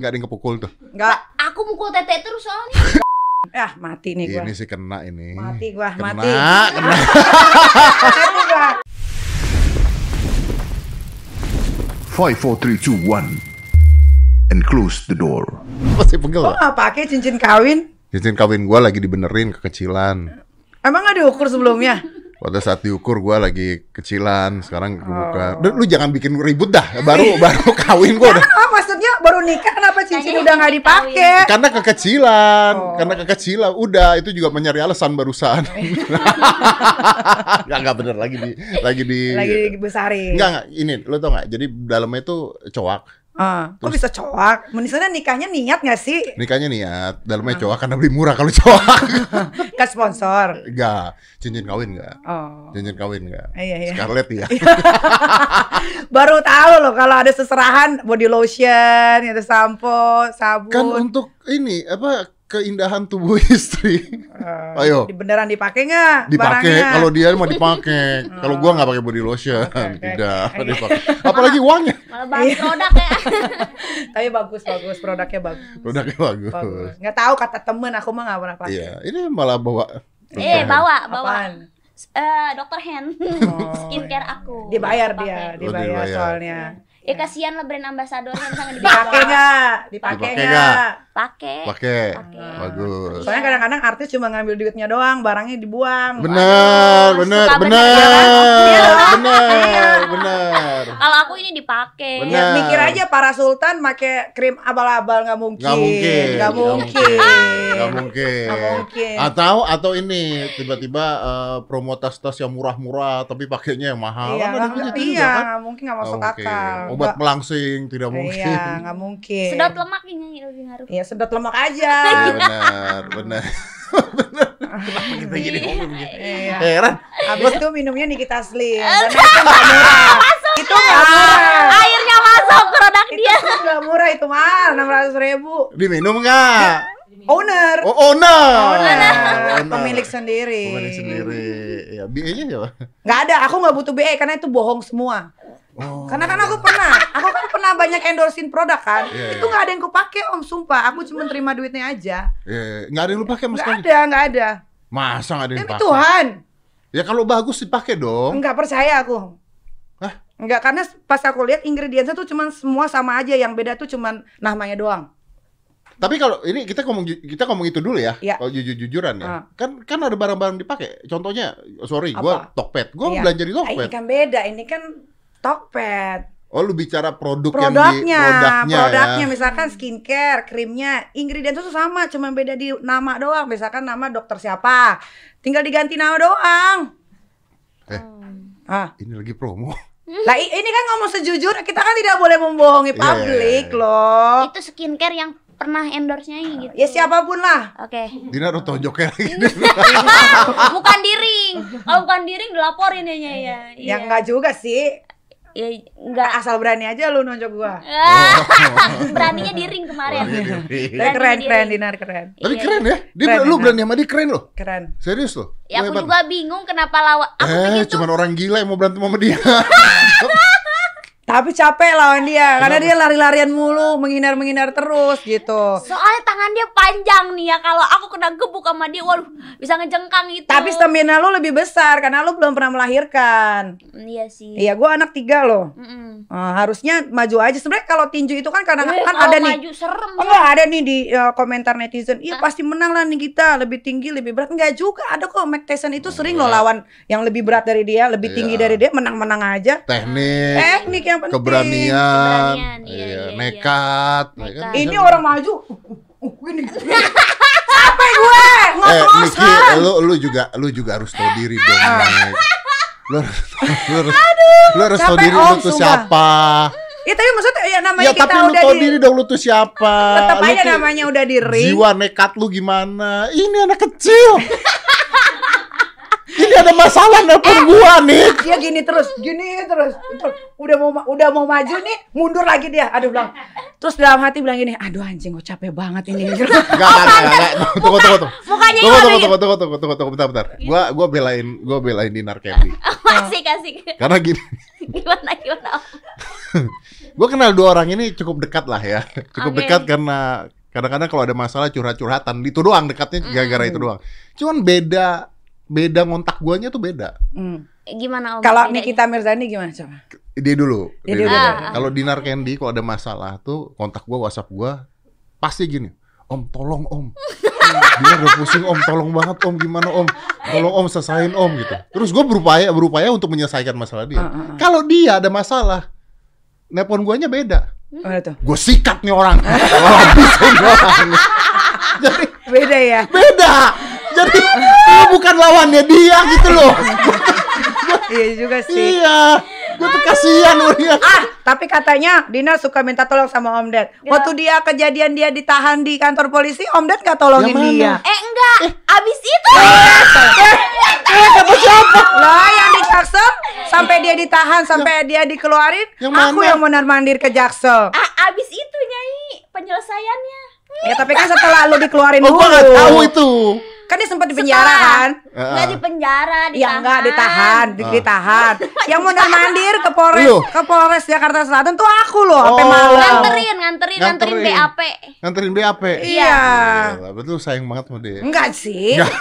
Nggak ada yang kepukul tuh. Enggak. Aku mukul tete terus soalnya. Ah, mati nih gua. Ini sih kena ini. Mati gua, kena, mati. Kena. Mati gua. Five, four, three, two, one, and close the door. Masih pegel Kok nggak? nggak pakai cincin kawin? Cincin kawin gua lagi dibenerin kekecilan. Emang nggak diukur sebelumnya? Pada saat diukur gua lagi kecilan, sekarang Oh. kebuka. Dan lu jangan bikin ribut dah. Baru baru kawin gua udah. Oh, maksudnya baru nikah kenapa cincin udah nggak dipakai? Karena kekecilan, Oh. karena kekecilan. Udah, itu juga mencari alasan barusan. Enggak enggak bener lagi di lagi di Lagi dibesarin. Enggak enggak, ini lu tau nggak? Jadi dalamnya itu cowak. Ah, kok bisa coak? Misalnya nikahnya niat nggak sih? Nikahnya niat, dalamnya cowok karena beli murah kalau cowok. Kan sponsor. enggak, cincin kawin enggak. Oh. Cincin kawin enggak. Iya, iya. Scarlett ya. Baru tahu loh kalau ada seserahan body lotion, ada sampo, sabun. kan untuk ini apa keindahan tubuh istri. Eh, Ayo. di- Beneran dipakai nggak? Dipakai kalau dia mau dipakai. Kalau gua nggak pakai body lotion, Oke, oke, tidak oke. dipakai. Apalagi uangnya. Malah bahas Iya. produk ya. Tapi bagus bagus produknya bagus. Produknya bagus. Bagus. Nggak tahu kata temen aku mah nggak pernah pakai. Iya, ini malah bawa eh, bawa, bawa. Apaan? Eh, dokter hand. Oh, Skincare iya. aku. Dibayar Pakai. dia, Oh, dibayar dibayar. soalnya. Ya kasihan lah brand ambassadornya misalnya Dipakai nggak? Dipakai nggak? Pakai. pakai. Pakai. Bagus. Soalnya kadang-kadang artis cuma ngambil duitnya doang, barangnya dibuang. Benar, Aduh, benar, suka benar, Iya. benar, benar. Kalau aku ini dipakai. Benar. Ya, mikir aja para sultan pakai krim abal-abal nggak mungkin. Nggak mungkin, nggak mungkin. Gak mungkin. Nggak mungkin. Atau atau ini tiba-tiba eh, promo tas-tas yang murah-murah tapi pakainya yang mahal. Iya, Kan ada nggak gitu mungkin. juga, Iya, kan? mungkin nggak masuk mungkin. akal. Obat Nggak- pelangsing tidak mungkin. Iya, nggak mungkin. Sedot lemak ini lebih ngaruh. Iya, sedot lemak aja. Iya benar, benar. benar. Kenapa kita gini ngomong begini? Iya. Heran. Habis itu minumnya Nikita Slim. Karena itu nggak murah. Itu nggak murah. Airnya masuk produk Itu dia. tuh nggak murah itu mah, enam ratus ribu. Diminum nggak? Owner. Oh, owner. Owner. Owner. Pemilik sendiri. Pemilik sendiri. Ya, BE-nya siapa? Nggak ada, aku nggak butuh BE karena itu bohong semua. Oh. Karena kan aku pernah, aku kan pernah banyak endorsein produk kan. Iya, itu iya. nggak ada yang kupake om, sumpah. Aku cuma terima duitnya aja. Ya, nggak ada yang lu pakai mas Nggak sekali. ada, nggak ada. Masa nggak ada yang pakai? Tuhan, Ya kalau bagus dipakai dong. nggak percaya aku. Hah? Nggak, karena pas aku lihat ingredientsnya tuh cuman semua sama aja. Yang beda tuh cuman namanya doang. Tapi kalau ini kita ngomong kita ngomong itu dulu ya. Iya. Kalau jujur-jujuran ya. Ah. Kan kan ada barang-barang dipakai. Contohnya, sorry, gua? Tokped. Gua Iya. belanja di Ah, ini Tokped. kan beda, ini kan Tokped. Oh, lu bicara produk yang di produknya, produknya, produknya ya. misalkan skincare, krimnya, ingredient itu sama, cuma beda di nama doang. Misalkan nama dokter siapa, tinggal diganti nama doang. Eh, Ah, ini lagi promo. lah i- ini kan ngomong sejujurnya, kita kan tidak boleh membohongi Iya, publik iya, iya. loh. Itu skincare yang pernah endorse-nya ini gitu. Ya siapa pun lah. Oke. Dina udah tonjoknya lagi. bukan diring. Kalau bukan diring dilaporin ya ya. ya. Ya enggak juga sih. Ya enggak. Asal berani aja lu nonjok gua. Beraninya diring kemarin. Tapi keren, keren, Dinar, keren. Tapi Iya, keren ya. Dia Keren, lu keren. berani sama dia keren loh. Keren. Serius loh. Ya aku juga bingung kenapa lawan aku eh, cuman orang gila yang mau berantem sama dia. Tapi capek lawan dia, karena dia lari-larian mulu, menghindar-menghindar terus gitu. soalnya tangan dia panjang nih ya kalau aku kena gebuk sama dia waduh bisa ngejengkang gitu. Tapi stamina lu lebih besar karena lu belum pernah melahirkan. Mm, Iya sih. Iya, gua anak tiga loh. Mm-mm. Eh, harusnya maju aja. Sebenarnya kalau tinju itu kan kadang Eh, kan ada nih. maju serem. Oh, enggak ada nih di eh, komentar netizen. Iya pasti menang lah nih kita, lebih tinggi, lebih berat. Enggak juga. Ada kok Mike Tyson itu sering loh lawan yang lebih berat dari dia, lebih tinggi Iya. dari dia, menang-menang aja. Teknik, Teknik yang penting. keberanian, Keberanian, iya, iya, iya, nekat. ya Nekat. kan? Ini orang maju. Gini. Capek gue, Eh. Niki, lu lu juga lu juga harus tahu diri dong. Lu harus lu harus, lu harus tahu diri lu tuh siapa. Ya tapi maksudnya ya namanya Ya kita tapi lu udah tahu di diri dong lu tuh siapa. tetap aja namanya udah di ring. Jiwa nekat lu gimana? Ini anak kecil. Ini ada masalah nelpon gua nih. dia gini terus, gini terus. Terus udah mau ma- udah mau maju nih, mundur lagi dia. Aduh bilang. Terus dalam hati bilang gini, aduh anjing gue capek banget ini. Enggak, enggak, enggak, enggak. Tunggu, tunggu, tunggu. Mukanya Tunggu, yang tunggu, gitu. tunggu, tunggu, tunggu, tunggu, tunggu, bentar, bentar. Gua, gua belain, gua belain Dinar Candy. Asik asik. Karena gini, Gimana gimana? Gue kenal dua orang ini cukup dekat lah ya. Cukup dekat karena kadang-kadang kalau ada masalah curhat-curhatan itu doang dekatnya gara-gara itu doang. Cuman beda beda ngontak guanya tuh beda. Hmm. Gimana Om? Kalau? Nikita Mirzani gimana coba? Dia dulu. Dia dia dulu. dulu. Ah. Kalau Dinar Candy kalau ada masalah tuh kontak gua WhatsApp gua pasti gini. Om tolong om. Dia udah pusing om, tolong banget om gimana om, tolong om selesain om gitu. Terus gue berupaya berupaya untuk menyelesaikan masalah dia. Ah, ah, ah. Kalau dia ada masalah, nelpon guanya beda. Tuh? Gue sikat nih orang, oh, orang. Jadi Beda ya. beda. Jadi lu bukan lawannya dia gitu loh. iya juga sih. iya, gue tuh kasihan dia. Ah, tapi katanya Dina suka minta tolong sama Om Ded. Ya. Waktu dia kejadian dia ditahan di kantor polisi, Om Ded gak tolongin Yang mana? dia. Eh enggak, abis itu Eh, siapa siapa? Lah yang di Jaksel sampai dia ditahan sampai dia dikeluarin, Yang aku mana? yang mondar mandir ke Jaksel. ah, abis itu nyai penyelesaiannya. Ya tapi kan setelah lu dikeluarin Oh, dulu. gue gak tahu itu. Kan dia sempat di penjara kan? Enggak di penjara, ditahan. Ya enggak ditahan, di- Ah. ditahan. yang mondar mandir ke Polres Lu? ke Polres Jakarta Selatan tuh aku loh, sampai Oh. malam. Nganterin, nganterin, nganterin, Nganterin. BAP. Nganterin BAP. Iya. Gila, Betul sayang banget sama dia. Enggak sih. Enggak.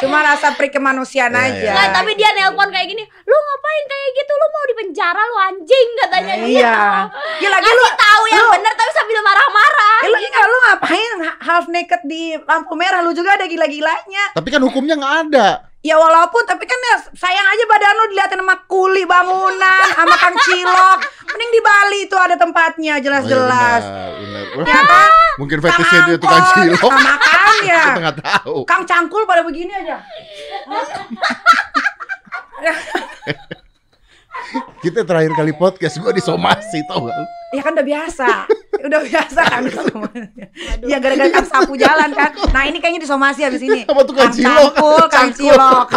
Cuma rasa pri kemanusiaan Ya, aja. ya. Enggak, tapi dia nelpon kayak gini. Lu ngapain kayak gitu? Lu mau di penjara lu anjing katanya dia. Iya. Ya lagi lu tahu yang lu- bener tapi sambil marah-marah. Lagi nggak lu ngapain half naked di lampu merah lu juga ada gila-gilanya. Tapi kan hukumnya nggak ada. Ya walaupun tapi kan ya sayang aja badan lu diliatin sama kuli bangunan sama Kang Cilok. Mending di Bali itu ada tempatnya jelas-jelas. Oh, iya, benar, benar. Ya kan? Mungkin fetishnya dia tukang cilok. Nah, makanya. Kita nggak tahu. Kang Cangkul pada begini aja. Kita terakhir kali podcast gue disomasi tau gak? Ya kan udah biasa. Udah biasa kan semuanya. Ya gara-gara Kang Sapu jalan kan. Nah, ini kayaknya disomasi habis ini. Apa tuh Kang Kang Cilok? Cangkul, Kang Cangkul. Cilok.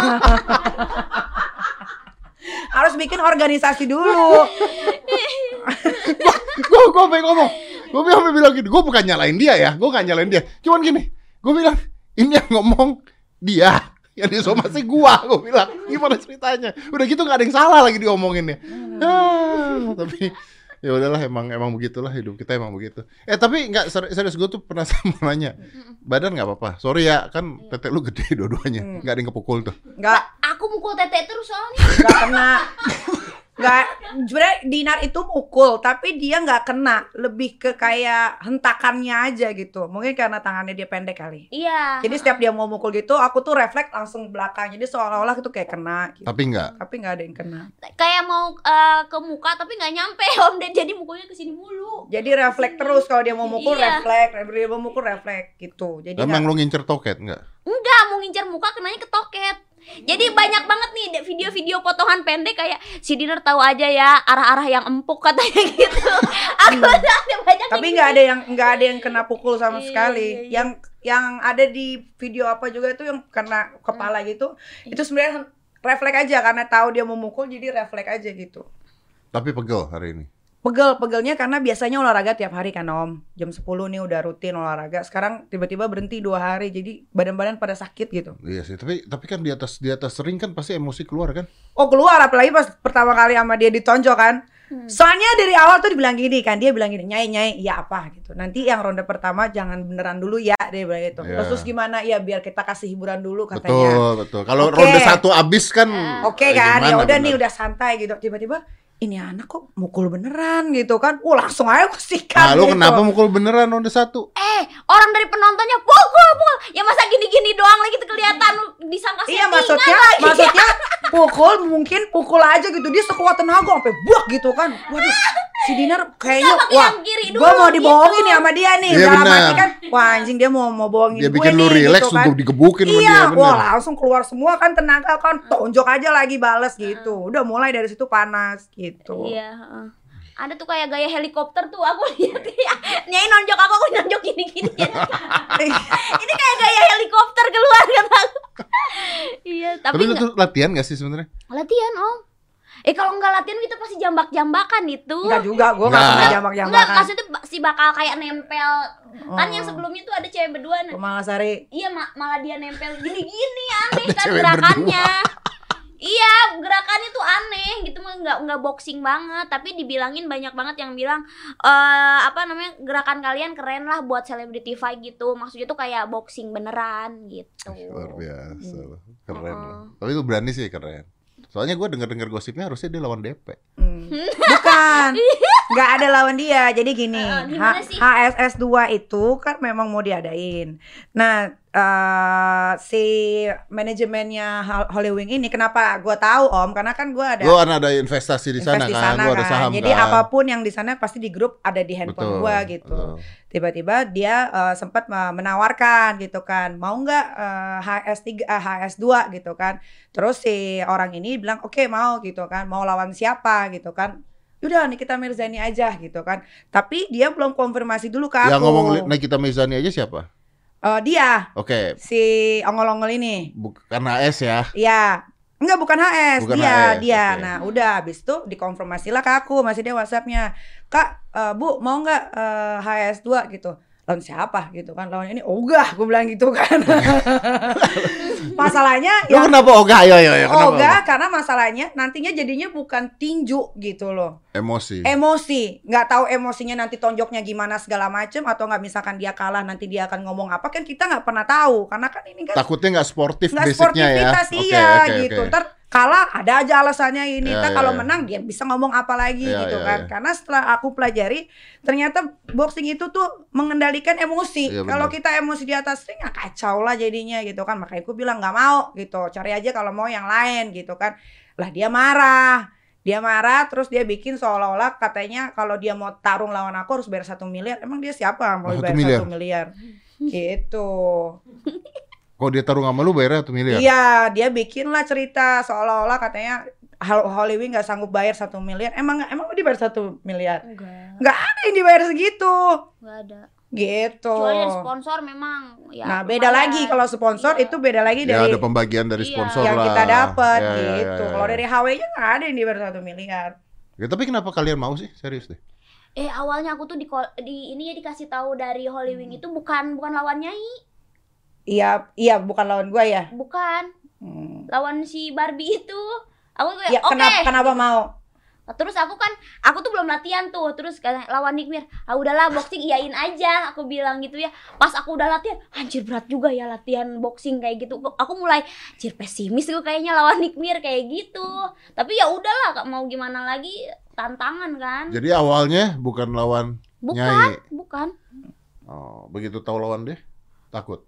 Harus bikin organisasi dulu. Gue gue pengen ngomong. Gue sampai bilang gini. Gue bukan nyalain dia ya. Gue gak nyalain dia. Cuman gini. Gue bilang ini yang ngomong dia. Yang disomasi gua, gue bilang gimana ceritanya? Udah gitu gak ada yang salah lagi diomonginnya. Ah, tapi ya udahlah emang emang begitulah hidup kita emang begitu. Eh tapi nggak ser- serius gue tuh pernah sama nanya badan nggak apa-apa. Sorry ya kan tete lu gede dua-duanya, nggak ada yang kepukul tuh. Enggak, Aku mukul tete terus soalnya. enggak kena. Enggak, sebenarnya Dinar itu mukul, tapi dia nggak kena. Lebih ke kayak hentakannya aja gitu. Mungkin karena tangannya dia pendek kali. Iya. Jadi setiap dia mau mukul gitu, aku tuh refleks langsung belakang. Jadi seolah-olah itu kayak kena gitu. Tapi nggak. Tapi nggak ada yang kena. Kayak mau eh, ke muka tapi nggak nyampe Om Ded jadi mukulnya ke sini mulu. Jadi refleks terus kalau dia mau mukul Iya. refleks, dia mau mukul refleks gitu. Jadi Emang nggak- lu ngincer toket nggak? Enggak, mau ngincer muka kenanya ke toket. Jadi banyak banget nih de- video-video potongan pendek kayak si Dinner tahu aja ya arah-arah yang empuk katanya gitu. Aku ada banyak tapi yang nggak gitu. ada yang nggak ada yang kena pukul sama Iya, sekali. iya, iya. Yang yang ada di video apa juga itu yang kena kepala Hmm. gitu, itu sebenarnya refleks aja karena tahu dia mau mukul jadi refleks aja gitu. Tapi pegel hari ini. Pegel, pegelnya karena biasanya olahraga tiap hari kan Om. Jam 10 nih udah rutin olahraga. Sekarang tiba-tiba berhenti dua hari jadi badan-badan pada sakit gitu. Iya sih, tapi tapi kan di atas di atas sering kan pasti emosi keluar kan? Oh keluar apalagi pas pertama kali sama dia ditonjok kan. Hmm. Soalnya dari awal tuh dibilang gini kan, dia bilang gini, nyai nyai, iya apa gitu. Nanti yang ronde pertama jangan beneran dulu ya, dia bilang gitu. Iya. Terus gimana? Ya biar kita kasih hiburan dulu katanya. Betul, betul. Kalau Oke. ronde satu abis kan Oke eh, kan, ya udah nih udah santai gitu. Tiba-tiba ini anak kok mukul beneran gitu kan. Wah langsung aja aku sikat Nah, lu gitu. kenapa mukul beneran ronde satu? Eh, orang dari penontonnya pukul, pukul. Ya masa gini-gini doang lagi tuh kelihatan disangka Iya maksudnya, lagi. maksudnya pukul mungkin pukul aja gitu dia sekuat tenaga sampai buak gitu kan. Waduh, si Dinar kayaknya Iya, pakai wah, gue mau dibohongin gitu. nih sama dia nih. Iya, Dalam hati kan, wah anjing dia mau mau bohongin Dia gue bikin lu nih, relax gitu kan. untuk digebukin sama Iya, dia wah bener. langsung keluar semua kan tenaga kan tonjok aja lagi bales gitu. Udah mulai dari situ panas gitu. Iya, heeh. Ada tuh kayak gaya helikopter tuh aku lihat ya. Nyai nonjok aku, aku nonjok gini-gini. Ini kayak gaya helikopter keluar kan aku. iya, tapi, Tapi lu nggak- tuh latihan gak sih sebenarnya? latihan, Om. Eh kalau nggak latihan kita pasti jambak-jambakan itu. Enggak juga, gue gak Nggak. pernah Enggak, jambak-jambakan. maksudnya ba- si bakal kayak nempel. Kan yang Oh. sebelumnya tuh ada cewek berdua. Nah, Malasari. iya ma- malah dia nempel gini-gini aneh Ada kan cewek gerakannya. Iya, gerakannya tuh aneh gitu mah nggak nggak boxing banget, tapi dibilangin banyak banget yang bilang eh apa namanya gerakan kalian keren lah buat celebrity fight gitu. Maksudnya tuh kayak boxing beneran gitu. Luar biasa loh. Keren Oh. loh. Tapi lu berani sih keren. Soalnya gue denger-denger gosipnya harusnya dia lawan DP. Hmm. Bukan. Nggak ada lawan dia. Jadi gini, gimana H- sih? HSS 2 itu kan memang mau diadain. Nah, eh, si manajemennya Hol- Holy Wing ini kenapa gua tahu Om? Karena kan gua ada Lu kan ada investasi di sana invest kan, sana lu ada kan. saham Jadi kan. apa pun yang di sana pasti di grup ada di handphone gua gitu. Tiba-tiba dia eh, sempat me- menawarkan gitu kan, mau nggak eh, HS3 eh, HS2 gitu kan. Terus si orang ini bilang, "Oke, mau gitu kan. Mau lawan siapa gitu kan." Udah Nikita Mirzani aja gitu kan. Tapi dia belum konfirmasi dulu ke aku. Yang ngomong li- Nikita Mirzani aja siapa? Eh, dia Oke, si ongol-ongol ini. bukan AS ya. Iya. Enggak bukan HS, Bukan dia, HS, dia. oke. Nah, udah habis itu dikonfirmasilah ke aku, masih dia WhatsAppnya. Kak, eh, Bu, mau nggak eh, HS2 gitu. Lawan siapa gitu kan? Lawan ini ogah, gue bilang gitu kan. Masalahnya ya kenapa Oga? Ayo, ayo, ayo. Kenapa ogah karena masalahnya nantinya jadinya bukan tinju gitu loh. Emosi. Emosi, nggak tahu emosinya nanti tonjoknya gimana segala macem atau nggak misalkan dia kalah nanti dia akan ngomong apa kan kita nggak pernah tahu karena kan ini kan Takutnya nggak sportif nggak ya. sportivitas Oke, iya oke, gitu oke. ntar kalah ada aja alasannya ini. Ntar iya, kalau iya. menang dia bisa ngomong apa lagi Iya, gitu iya, kan. iya. karena setelah aku pelajari ternyata boxing itu tuh mengendalikan emosi. Iya, kalau kita emosi di atas ring ya kacau lah jadinya gitu kan. Makanya aku bilang nggak mau gitu. Cari aja kalau mau yang lain gitu kan. Lah dia marah. Dia marah terus dia bikin seolah-olah katanya kalau dia mau tarung lawan aku harus bayar satu miliar. Emang dia siapa mau Satu bayar satu miliar? Gitu Kalau dia taruh sama lu bayarnya satu miliar. Iya, dia bikin lah cerita seolah-olah katanya Hol- Hollywood nggak sanggup bayar satu miliar. Emang emang lu dibayar satu miliar? Enggak, Nggak ada yang dibayar segitu. enggak ada. Gitu. Kecuali dari sponsor memang ya. nah, beda lumayan. lagi kalau sponsor Iya. itu beda lagi Ya dari ada pembagian dari Iya. sponsor yang lah. kita dapat Ya, ya, ya, gitu. ya, Kalau ya. dari HW-nya nggak ada yang dibayar satu miliar. Ya, tapi kenapa kalian mau sih? Serius deh. Eh awalnya aku tuh di, di ini ya dikasih tahu dari Holy Wing itu bukan bukan lawan Nyai, Iya, iya bukan lawan gua ya. bukan Hmm. lawan si Barbie itu. Aku kayak Ya, oke. kenapa kenapa mau? Terus aku kan aku tuh belum latihan tuh. Terus kata lawan Nikmir, "Ah udahlah boxing iyain aja." Aku bilang gitu ya. Pas aku udah latihan, anjir berat juga ya latihan boxing kayak gitu. Aku mulai anjir pesimis gue kayaknya lawan Nikmir kayak gitu. Tapi ya udahlah Kak, mau gimana lagi tantangan kan. Jadi awalnya bukan lawan Bukan, Nyai. bukan. Oh, begitu tahu lawan deh takut.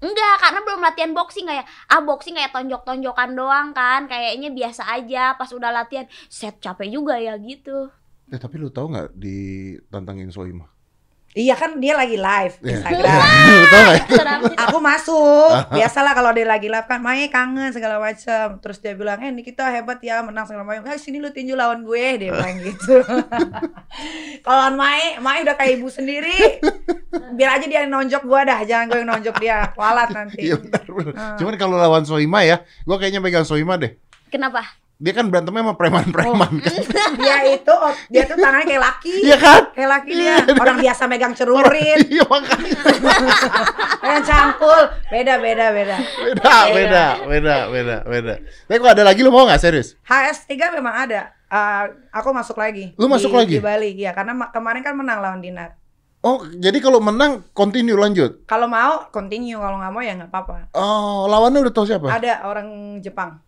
Enggak, karena belum latihan boxing kayak ah boxing kayak tonjok-tonjokan doang kan, kayaknya biasa aja. Pas udah latihan, set capek juga ya gitu. Eh tapi lu tahu nggak ditantangin Soima? Iya kan dia lagi live di Iya. Instagram. aku masuk biasalah kalau dia lagi live kan Mai kangen segala macam terus dia bilang eh Nikita hebat ya menang segala macam eh sini lu tinju lawan gue dia bilang gitu kalau Mai Mai udah kayak ibu sendiri biar aja dia yang nonjok gua dah jangan gue yang nonjok dia kualat nanti Iya benar. Ah. Cuman kalau lawan Soima ya, gua kayaknya pegang Soima deh. Kenapa? Dia kan berantemnya sama preman-preman kan. dia itu oh, dia tuh tangannya kayak laki Iya kan? kayak laki dia Iya. orang biasa megang cerurin Iya makanya. megang cangkul beda beda beda Beda, beda, beda, beda, beda. Tapi kalau ada lagi lu mau nggak serius? HS3 memang ada Eh, aku masuk lagi Lu masuk di, lagi? di Bali ya karena ma- kemarin kan menang lawan Dinar Oh, jadi kalau menang continue lanjut. Kalau mau continue, kalau nggak mau ya nggak apa-apa. Oh, lawannya udah tahu siapa? Ada orang Jepang,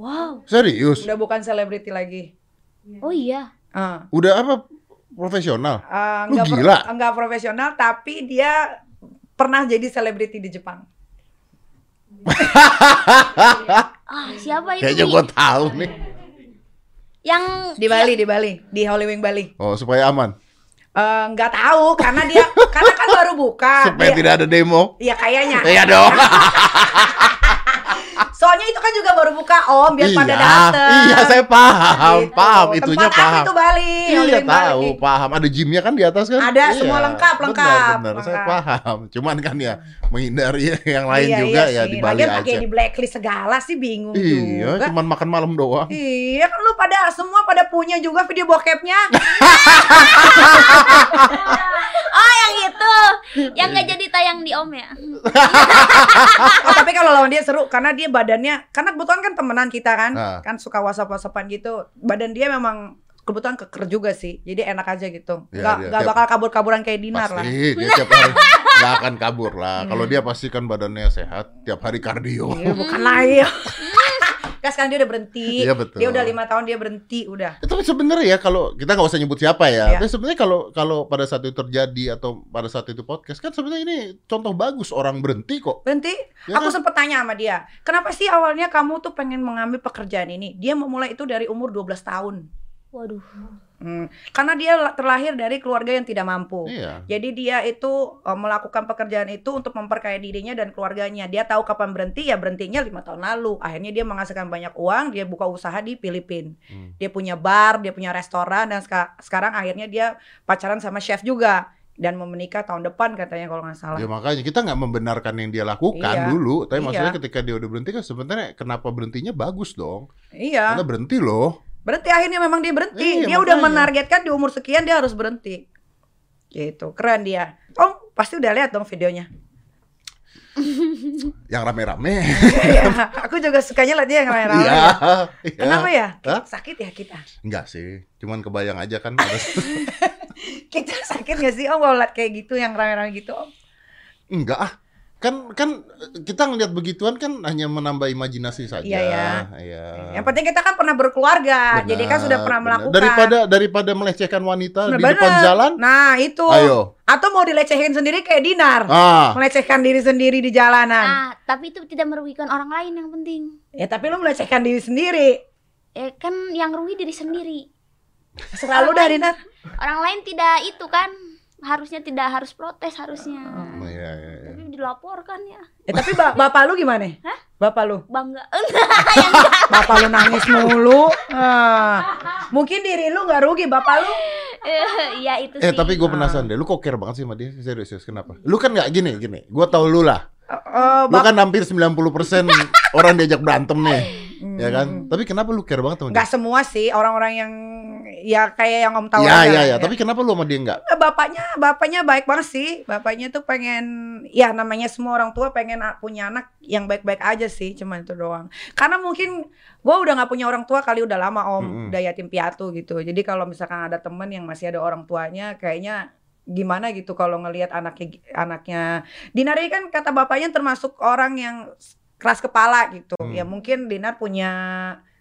Wow. Serius? udah bukan selebriti lagi. Oh iya. Ah. Udah apa? Profesional? Ah, Lu nggak pro- gila. nggak profesional, tapi dia pernah jadi selebriti di Jepang. Ah, siapa itu? Kayaknya gua tahu nih. Yang Di Bali, di Bali, di Hollywood Bali. Oh, supaya aman. Eh, Nggak tahu karena dia karena kan baru buka. supaya Dia- tidak ada demo. Iya kayaknya. Iya dong. Soalnya itu kan juga baru buka Om, biar pada iya, dateng. iya saya paham, Gitu. paham itunya Tempat paham. itu Bali? Iya tahu, Bali. paham. Ada gymnya kan di atas kan? Ada, Iya, semua lengkap, benar, lengkap, Benar, saya lengkap. paham. Cuman kan ya menghindari yang lain Iya, juga iya ya sih. di Bali Lagian aja. pakai di blacklist segala sih bingung Iya, juga. cuman makan malam doang. Iya kan lu pada semua pada punya juga video bokepnya. Oh, yang itu. Yang nggak jadi tayang di Om ya. Oh, tapi kalau lawan dia seru karena dia badannya karena kebetulan kan temenan kita kan, Ah. kan suka whatsapp-whatsappan gitu. Badan dia memang kebetulan keker juga sih. Jadi enak aja gitu. Iya, Nggak dia nggak tiap- bakal kabur-kaburan kayak Dinar lah. Pasti dia tiap hari nggak akan kabur lah. Kalau dia pasti kan badannya sehat, tiap hari kardio. Iya, bukan lagi. Kan sekarang dia udah berhenti. Iya, betul. Dia udah lima tahun dia berhenti udah. Eh, Tapi sebenarnya ya kalau kita nggak usah nyebut siapa ya. Iya. Tapi sebenarnya kalau kalau pada saat itu terjadi atau pada saat itu podcast kan sebenarnya ini contoh bagus orang berhenti kok. Berhenti. Ya Aku kan? sempet tanya sama dia, kenapa sih awalnya kamu tuh pengen mengambil pekerjaan ini? Dia memulai itu dari umur 12 tahun. Waduh. Hmm, Karena dia la- terlahir dari keluarga yang tidak mampu. Iya. Jadi dia itu eh, melakukan pekerjaan itu untuk memperkaya dirinya dan keluarganya. Dia tahu kapan berhenti ya berhentinya lima tahun lalu. Akhirnya dia menghasilkan banyak uang. Dia buka usaha di Filipina. Hmm. Dia punya bar, dia punya restoran dan seka- sekarang akhirnya dia pacaran sama chef juga dan mau menikah tahun depan katanya kalau nggak salah. Ya makanya kita nggak membenarkan yang dia lakukan Iya. dulu, tapi Iya. maksudnya ketika dia udah berhenti kan sebenarnya kenapa berhentinya bagus dong? Iya. Karena berhenti loh. Berhenti akhirnya memang dia berhenti. Iya, dia udah makanya. menargetkan di umur sekian dia harus berhenti. Gitu, keren dia. Om pasti udah lihat dong videonya. Yang rame-rame. Iya, aku juga sukanya lihat dia yang rame-rame. Iya. ya. iya. Kenapa ya? Hah? Sakit ya kita. Enggak sih, cuman kebayang aja kan Kita sakit gak sih om kalau lihat kayak gitu yang rame-rame gitu om? Enggak ah. Kan kan kita ngelihat begituan kan hanya menambah imajinasi saja. Iya, ya. Iya. Yang penting kita kan pernah berkeluarga, jadi kan sudah Benar, pernah benar. melakukan. Daripada daripada melecehkan wanita di Bener. depan jalan. Nah itu. Ayo. Atau mau dilecehin sendiri kayak Dinar. Ah. Melecehkan diri sendiri di jalanan. Ah, tapi itu tidak merugikan orang lain yang penting. Ya tapi lu melecehkan diri sendiri. Eh kan yang rugi diri sendiri. Selalu dah Dinar. Orang lain tidak itu kan harusnya tidak harus protes harusnya. Oh, iya, iya, iya. Dilaporkan ya. Ya, tapi ba- bapak lu gimana? Hah? Bapak lu? Bangga. Bapak lu nangis mulu. Ah. Mungkin diri lu nggak rugi, bapak lu. ya itu Eh sih. tapi gue penasaran deh, lu kok care banget sih sama dia? Serius, serius, kenapa? Lu kan nggak gini, gini. Gue tau lu lah. Eh, Lu kan hampir 90% orang diajak berantem nih, ya kan? Hmm. Tapi kenapa lu care banget sama dia? Nggak semua sih orang-orang yang ya kayak yang om tahu Iya, aja, iya, iya. Tapi kenapa lu sama dia nggak? Eh, bapaknya bapaknya baik banget sih bapaknya tuh pengen ya namanya semua orang tua pengen punya anak yang baik-baik aja sih cuman itu doang karena mungkin gue udah nggak punya orang tua kali udah lama om Mm-mm. udah yatim piatu gitu jadi kalau misalkan ada temen yang masih ada orang tuanya kayaknya gimana gitu kalau ngelihat anaknya anaknya Dinari kan kata bapaknya termasuk orang yang keras kepala gitu Hmm. ya mungkin Dinar punya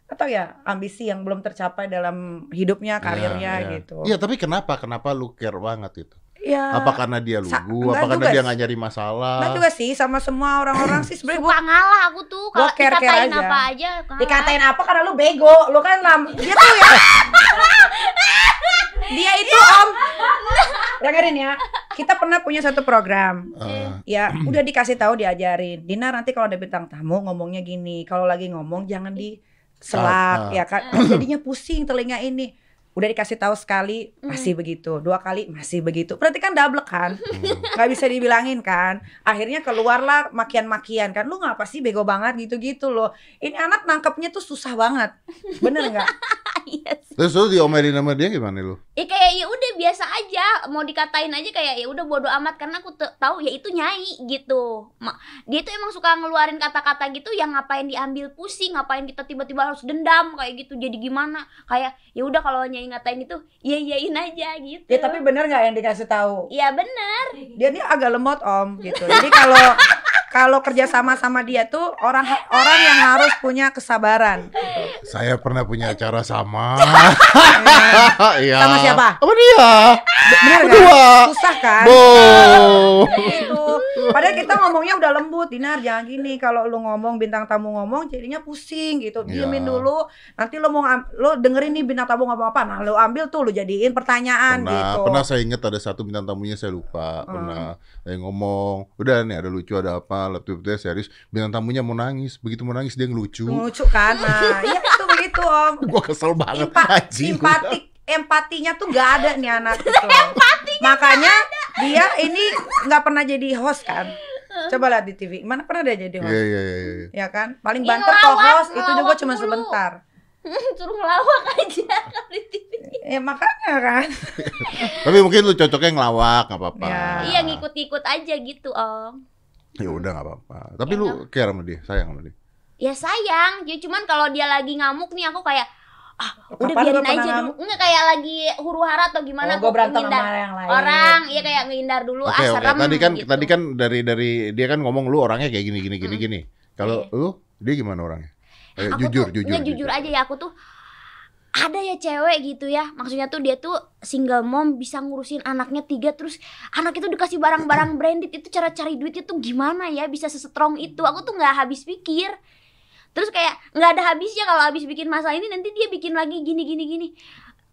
atau ya ambisi yang belum tercapai dalam hidupnya karirnya Iya, iya. gitu Iya, tapi kenapa? Kenapa lu care banget itu? ya Apa karena dia lugu? enggak Apa karena dia nggak nyari masalah? Nah juga sih sama semua orang-orang sih sebenarnya Suka gua ngalah aku tuh kalau dikatain aja. apa aja ngalah. dikatain apa karena lu bego, lu kan lam dia tuh ya. dia itu om. Dengerin ya, kita pernah punya satu program. Eh, Ya, udah dikasih tahu diajarin. Dina nanti kalau ada bintang tamu ngomongnya gini, kalau lagi ngomong jangan di Ah, ah. selak ya kan. Jadinya pusing telinga ini. Udah dikasih tahu sekali masih begitu, dua kali masih begitu. Berarti kan double kan? nggak bisa dibilangin kan akhirnya keluarlah makian-makian kan lu ngapa sih bego banget gitu-gitu loh ini anak nangkepnya tuh susah banget bener nggak Iya sih. Terus lu diomelin sama dia gimana lu? Ya kayak ya udah biasa aja, mau dikatain aja kayak ya udah bodo amat karena aku tahu ya itu nyai gitu. Ma- dia tuh emang suka ngeluarin kata-kata gitu yang ngapain diambil pusing, ngapain kita tiba-tiba harus dendam kayak gitu. Jadi gimana? Kayak ya udah kalau nyai ngatain itu, ya iyain aja gitu. ya tapi bener nggak yang dikasih tahu Iya bener. dia ini agak lemot om gitu jadi kalau kalau kerja sama sama dia tuh orang orang yang harus punya kesabaran Saya pernah punya acara sama. Iya. Sama siapa? Sama dia. nggak Berdua. susah kan Bo. gitu. Padahal kita ngomongnya udah lembut, Dinar jangan gini. Kalau lu ngomong bintang tamu ngomong jadinya pusing gitu. Diemin Iya. dulu. Nanti lu mau lu dengerin nih bintang tamu ngomong apa. Nah, lu ambil tuh lu jadiin pertanyaan Pernah, gitu. pernah saya ingat ada satu bintang tamunya saya lupa. Hmm. Pernah saya ngomong, udah nih ada lucu ada apa, laptopnya serius. Bintang tamunya mau nangis, begitu mau nangis dia ngelucu. Lucu kan? Nah, iya itu begitu, Om. Gua kesel banget. Impa anjing. simpatik empatinya tuh gak ada nih anak itu. Makanya dia ini nggak pernah jadi host kan. Coba lihat di TV. Mana pernah dia jadi Iya host? iya iya. iya. Ya kan? Paling Iya, banter ngelawak, co-host itu juga cuma mulu. sebentar. Suruh ngelawak aja kalau di TV. Ya makanya kan. Tapi mungkin lu cocoknya ngelawak, nggak apa-apa. Ya. Iya ngikut-ngikut aja gitu om. Ya udah nggak apa-apa. Tapi Ya lu care sama dia, sayang sama dia. Ya sayang, ya cuman kalau dia lagi ngamuk nih aku kayak ah udah Kapan biarin aja ngamuk? dulu. Enggak kayak lagi huru hara atau gimana oh, gue berantem sama yang lain. orang, ya kayak ngehindar dulu Oke ah serem Tadi kan gitu. tadi kan dari dari dia kan ngomong lu orangnya kayak gini gini gini Mm. gini. Kalau lu dia gimana orangnya? Eh, aku jujur tuh, jujur. nggak, jujur aja ya aku tuh ada ya cewek gitu ya. Maksudnya tuh dia tuh single mom bisa ngurusin anaknya tiga terus anak itu dikasih barang-barang branded. Itu cara cari duitnya tuh gimana ya? Bisa sestrong itu. Aku tuh nggak habis pikir. Terus kayak nggak ada habisnya kalau habis bikin masalah ini nanti dia bikin lagi gini gini gini.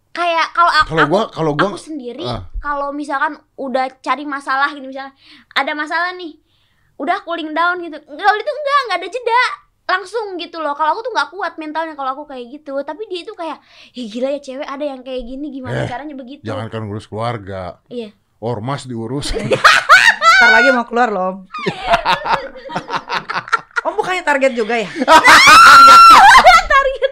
Kayak kalau aku, Kalau gua kalau gua aku sendiri ah. kalau misalkan udah cari masalah gitu misalnya ada masalah nih udah cooling down gitu. Kalau itu enggak nggak ada jeda langsung gitu loh kalau aku tuh nggak kuat mentalnya kalau aku kayak gitu tapi dia itu kayak Ih, gila ya cewek ada yang kayak gini Eh, gimana caranya begitu jangan kan ngurus keluarga. iya Ormas diurus. Ntar lagi mau keluar loh. Om. Om bukannya target juga ya? target.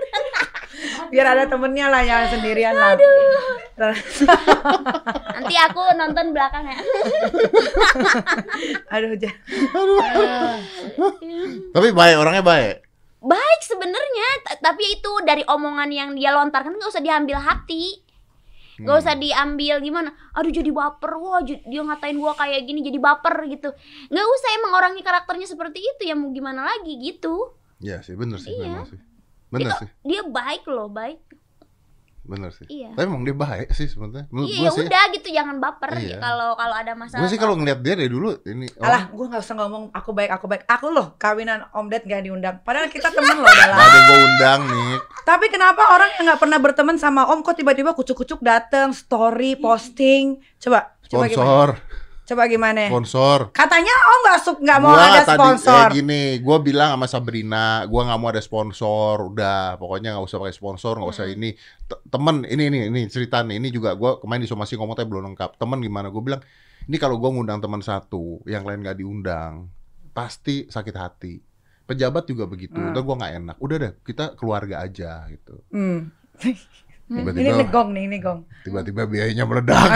Biar ada temennya lah yang sendirian lah. Aduh. nanti aku nonton belakangnya Aduh, ja- Tapi baik orangnya baik. baik sebenarnya tapi itu dari omongan yang dia lontarkan nggak usah diambil hati nggak Hmm. usah diambil gimana aduh jadi baper wah j- dia ngatain gua kayak gini jadi baper gitu nggak usah emang orangnya karakternya seperti itu ya mau gimana lagi gitu Iya sih, bener sih, Iya. memang sih. Bener Itu sih, dia baik loh baik bener sih. Iya. Tapi emang dia baik sih sebenarnya. Menurut iya gua ya sih. udah gitu jangan baper Iya. kalau kalau ada masalah Gue sih kalau ngeliat dia dari dulu ini orang Alah, gue gak usah ngomong aku baik, aku baik. Aku loh kawinan Om Ded gak diundang. Padahal kita temen loh lama. ada gue undang nih. Tapi kenapa orang yang gak pernah berteman sama Om kok tiba-tiba kucuk-kucuk dateng, story, posting. Coba, coba gimana? Coba gimana? sponsor. Katanya Om gak, su- nggak mau Gua ada tadi, sponsor. Eh, gini, gue bilang sama Sabrina, gue nggak mau ada sponsor, udah, pokoknya nggak usah pakai sponsor, nggak usah ini. T- Temen, ini ini ini cerita nih, ini juga gue kemarin di somasi ngomong tapi belum lengkap. Temen gimana? Gue bilang, ini kalau gue ngundang teman satu, yang lain nggak diundang, pasti sakit hati. Pejabat juga begitu, Hmm. udah gue nggak enak. Udah deh, kita keluarga aja gitu. Hmm. ini Tiba-tiba, negong nih, ini gong. tiba-tiba biayanya meledak.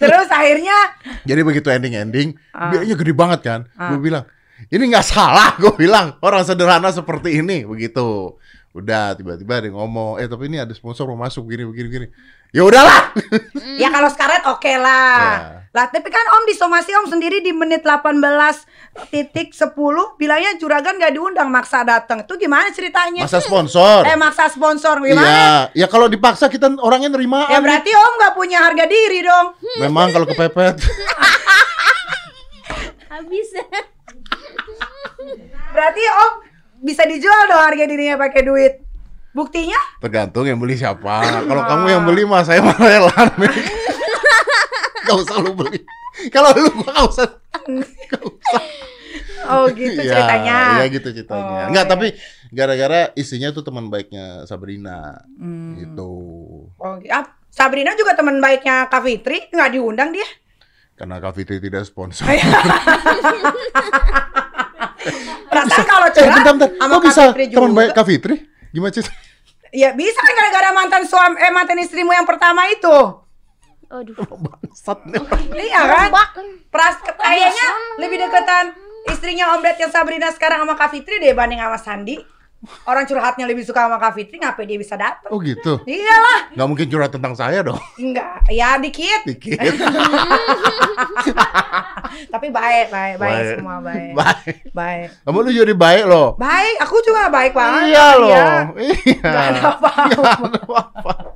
Terus akhirnya Jadi begitu ending-ending, Ah. biayanya gede banget kan. Ah. Gue bilang, ini nggak salah. Gue bilang orang sederhana seperti ini, begitu. Udah tiba-tiba ada ngomong, eh tapi ini ada sponsor mau masuk gini begini gini. Ya udahlah. ya kalau sekaret oke lah. Ya. Lah tapi kan Om di somasi Om sendiri di menit 18 titik 10 bilangnya juragan gak diundang maksa datang. Itu gimana ceritanya? Masa sponsor? Eh maksa sponsor gimana? Iya, ya kalau dipaksa kita orangnya nerima. Ya berarti Om gak punya harga diri dong. Memang kalau kepepet. habis Berarti Om bisa dijual dong harga dirinya pakai duit. Buktinya? Tergantung yang beli siapa. Kalau kamu yang beli mah saya mah rela. Gak usah lu beli. Kalau lu gua gak usah. Gak usah. Oh gitu Iya, ceritanya. Iya gitu ceritanya. Oh, Enggak, iya. tapi gara-gara istrinya tuh teman baiknya Sabrina. Hmm. Gitu. Oh, ah, Sabrina juga teman baiknya Kak Fitri, nggak diundang dia. Karena Kak Fitri tidak sponsor. Perasaan kalau Eh, curhat bentar, bentar. Kok bisa teman baik Kak Fitri? Gimana sih? Ya bisa kan gara-gara mantan suami eh mantan istrimu yang pertama itu. aduh Bangsat nih. Iya kan? Pras kayaknya lebih deketan istrinya Om Ded yang Sabrina sekarang sama Kak Fitri dibanding sama Sandi. Orang curhatnya lebih suka sama Kak Fitri, ngapain dia bisa datang? Oh gitu. Iyalah, Nggak mungkin curhat tentang saya dong. enggak, ya dikit. Dikit. Tapi baik, baik, baik, Baik. semua baik. Baik. Baik. Kamu lu jadi baik loh. Baik, aku juga baik banget. Iya loh. Iya. Iya. Nggak ada apa-apa. Nggak.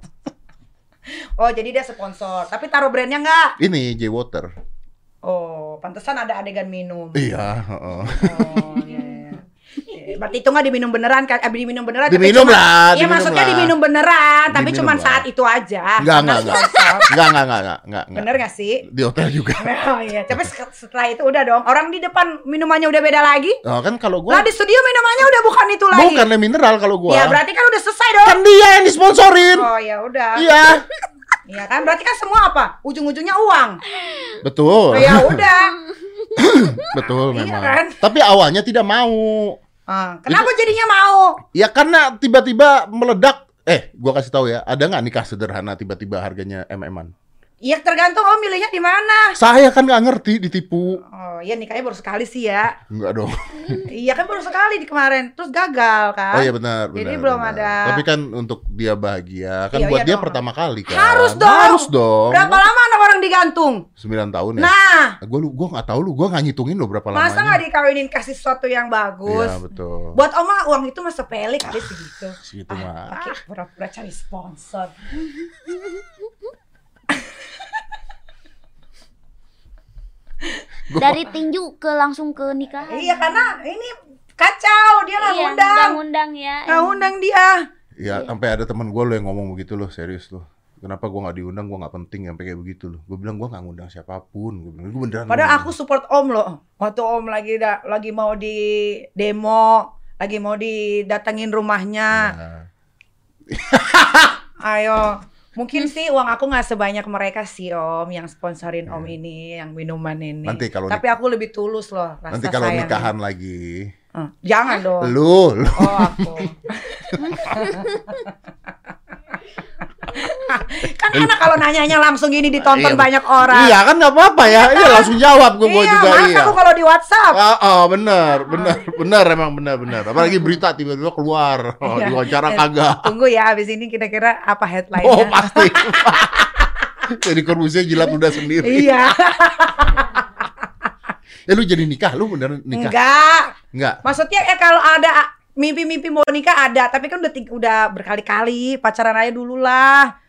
Oh, jadi dia sponsor. Tapi taruh brandnya enggak? Ini J Water. Oh, pantesan ada adegan minum. Iya. heeh. Oh, iya, iya. Berarti itu nggak diminum beneran kan? Eh, diminum beneran. Diminum cuma- lah, Iya, maksudnya lah. diminum beneran, tapi Diminum cuma lah. saat itu aja. Enggak, enggak, enggak. Enggak, enggak, enggak, enggak, enggak. Bener gak sih? Di hotel juga. Oh iya, tapi se- setelah itu udah dong. Orang di depan minumannya udah beda lagi. Oh, kan kalau Lah gua di studio minumannya udah bukan itu lagi. bukan mineral kalau gua. Ya berarti kan udah selesai dong. Kan dia yang disponsorin. Oh ya udah. Iya. Iya kan berarti kan semua apa? Ujung-ujungnya uang. Betul. Oh, ya udah. Betul Iya memang. kan? Tapi awalnya tidak mau. Ah, kenapa jadinya mau? Ya karena tiba-tiba meledak. Eh, gua kasih tahu ya, ada nggak nikah sederhana tiba-tiba harganya mm-an? Iya tergantung om milihnya di mana. Saya kan nggak ngerti ditipu. Oh iya nikahnya baru sekali sih ya. Enggak dong. iya kan baru sekali di kemarin, terus gagal kan. Oh iya benar, benar. Jadi belum benar. ada- Tapi kan untuk dia bahagia, kan Iya, buat iya dia dong. pertama kali kan. Harus dong. Harus dong. Berapa lama anak orang digantung? 9 tahun ya. Nah, Gue lu gua nggak tahu lu, gua nggak ngitungin lo berapa masa lamanya. nggak dikawinin kasih sesuatu yang bagus? Iya betul. Buat om mah uang itu mah sepele kali segitu. Segitu Ah, mah. pakai pura-pura cari sponsor. Dari tinju ke langsung ke nikahan. Iya karena ini kacau dia nggak Iya, ngundang, nggak ngundang ya. nggak ngundang dia. Ya sampai ada teman gue lo yang ngomong begitu loh, serius loh. Kenapa gua nggak diundang, gua nggak penting sampai kayak begitu loh. Gue bilang gua nggak ngundang siapa pun. Gue bilang gue beneran. Padahal ngundang. aku support om loh. Waktu om lagi da- lagi mau di demo, lagi mau didatengin rumahnya. Nah, Ayo. Mungkin sih uang aku nggak sebanyak mereka sih om yang sponsorin om ini, yang minuman ini. Iya. Nanti kalau Tapi aku lebih tulus loh rasa nanti kalau sayang. nikahan lagi, Hmm, Jangan dong. lu, lu Oh aku. kan enak kalau nanyanya langsung gini ditonton Iya, banyak orang. Iya kan nggak apa-apa ya. Iya langsung jawab gue Iya, juga iya. aku kalau di WhatsApp. Ah, ah, benar, benar, benar emang benar, benar. Apalagi berita tiba-tiba keluar, oh, Iya. diwawancara Eh, kagak. Tunggu ya, abis ini kira-kira apa Oh headline-nya. pasti. jadi korbusnya jilat udah sendiri. iya, Ya lu jadi nikah, lu bener nikah? enggak. Enggak. Maksudnya ya kalau ada mimpi-mimpi mau nikah ada, tapi kan udah udah berkali-kali pacaran aja dulu lah.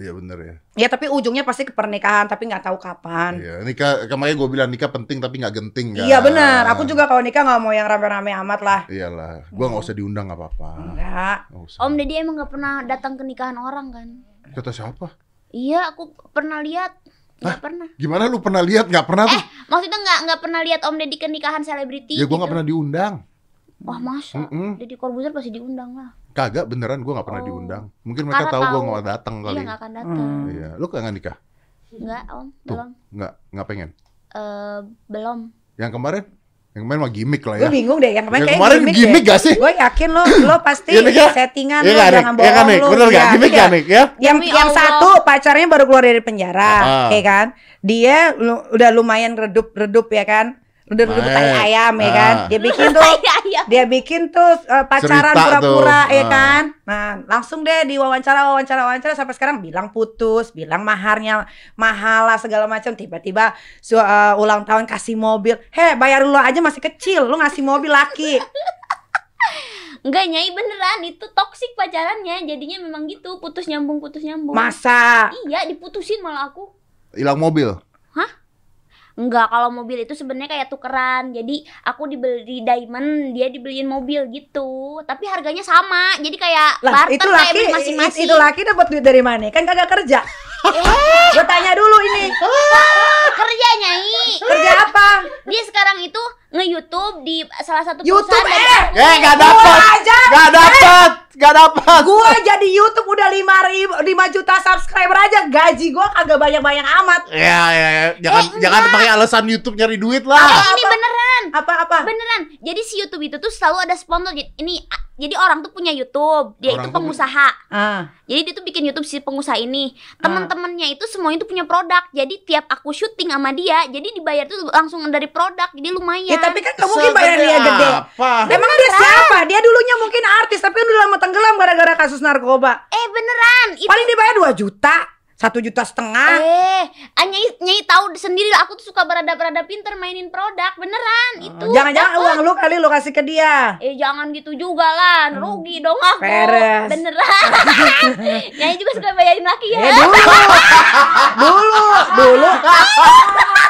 Iya bener ya. Ya tapi ujungnya pasti ke pernikahan, tapi nggak tahu kapan. Iya, nikah kemarin gue bilang nikah penting tapi nggak genting kan. Iya benar. Aku juga kalau nikah nggak mau yang rame-rame amat lah. Iyalah, gua nggak usah diundang nggak apa-apa. Enggak. Om Deddy emang nggak pernah datang ke nikahan orang kan? Kata siapa? Iya, aku pernah lihat. Nggak pernah. Gimana lu pernah lihat? Nggak pernah tuh? Eh, maksudnya nggak nggak pernah lihat Om Deddy ke nikahan selebriti? ya gua nggak gitu? pernah diundang. Wah masa? Mm-mm. Deddy Corbuzier pasti diundang lah. Kagak beneran gua nggak pernah Oh. diundang. Mungkin mereka Karena tahu gua tahu. nggak datang kali. Iya nggak akan datang. Hmm. Iya, lu kangen nikah? Nggak Om, Tuh, belum. nggak nggak pengen. Eh, belum. Yang kemarin? Yang kemarin mah gimmick lah Gue ya. bingung deh, yang kemarin Yang kayak kemarin gimmick, gimmick gak sih? Gue yakin lo, lo pasti Iya, ya? settingan Iya lo, Nik? jangan Iya bohong kan, Nik? lo. Bener nggak? Iya, Gimmick iya. Nik? Ya? Yang Demi yang Allah. satu pacarnya baru keluar dari penjara, Ah. ya kan? Dia lu- udah lumayan redup-redup ya kan? Baik. tai ayam ya kan? Ah. Dia bikin tuh dia bikin tuh uh, pacaran pura-pura ya Ah. kan. Nah, langsung deh di wawancara wawancara wawancara sampai sekarang bilang putus, bilang maharnya mahal lah segala macam. Tiba-tiba su- uh, ulang tahun kasih mobil. Heh, bayar lu aja masih kecil, lu ngasih mobil laki. Enggak nyai beneran itu toksik pacarannya. Jadinya memang gitu, putus nyambung putus nyambung. Masa? Iya, diputusin malah aku. Hilang mobil. Enggak, kalau mobil itu sebenarnya kayak tukeran. Jadi aku dibeli diamond, dia dibeliin mobil gitu. Tapi harganya sama. Jadi kayak Lah, barter itu kayak laki masing-masing. itu laki dapat duit dari mana? Kan kagak kerja. Gue tanya dulu ini, Kerja nyai. kerja apa? Dia sekarang itu nge-YouTube di salah satu YouTube perusahaan eh. Eh, nggak Gua dapat. aja. Nggak dapat. Gua jadi YouTube udah 5 ribu, 5 juta subscriber aja gaji gua kagak banyak-banyak amat. Ya, ya, ya. Jangan Eh, jangan pakai alasan YouTube nyari duit Eh, lah. ini beneran. Apa-apa? Beneran. Jadi si YouTube itu tuh selalu ada sponsor. Jadi- Ini jadi orang tuh punya YouTube, dia Orang itu pengusaha. Ah. Jadi dia tuh bikin YouTube si pengusaha ini. Ah. Teman-temannya itu semuanya tuh punya produk. Jadi tiap aku syuting sama dia, jadi dibayar tuh langsung dari produk. Jadi lumayan. Ya tapi kan gak mungkin bayar dia gede. Apa? Emang dia siapa? Dia dulunya mungkin artis tapi kan udah lama tenggelam gara-gara kasus narkoba. eh beneran. Itu Paling dibayar 2 juta, satu juta setengah. Eh, ah, nyai, nyai tahu sendiri aku tuh suka berada-berada pinter mainin produk, beneran itu. Oh, Jangan-jangan uang lu kali lu kasih ke dia. Eh jangan gitu juga lah, rugi dong aku. Beres. Beneran. nyai juga suka bayarin laki ya. Eh dulu, dulu, dulu.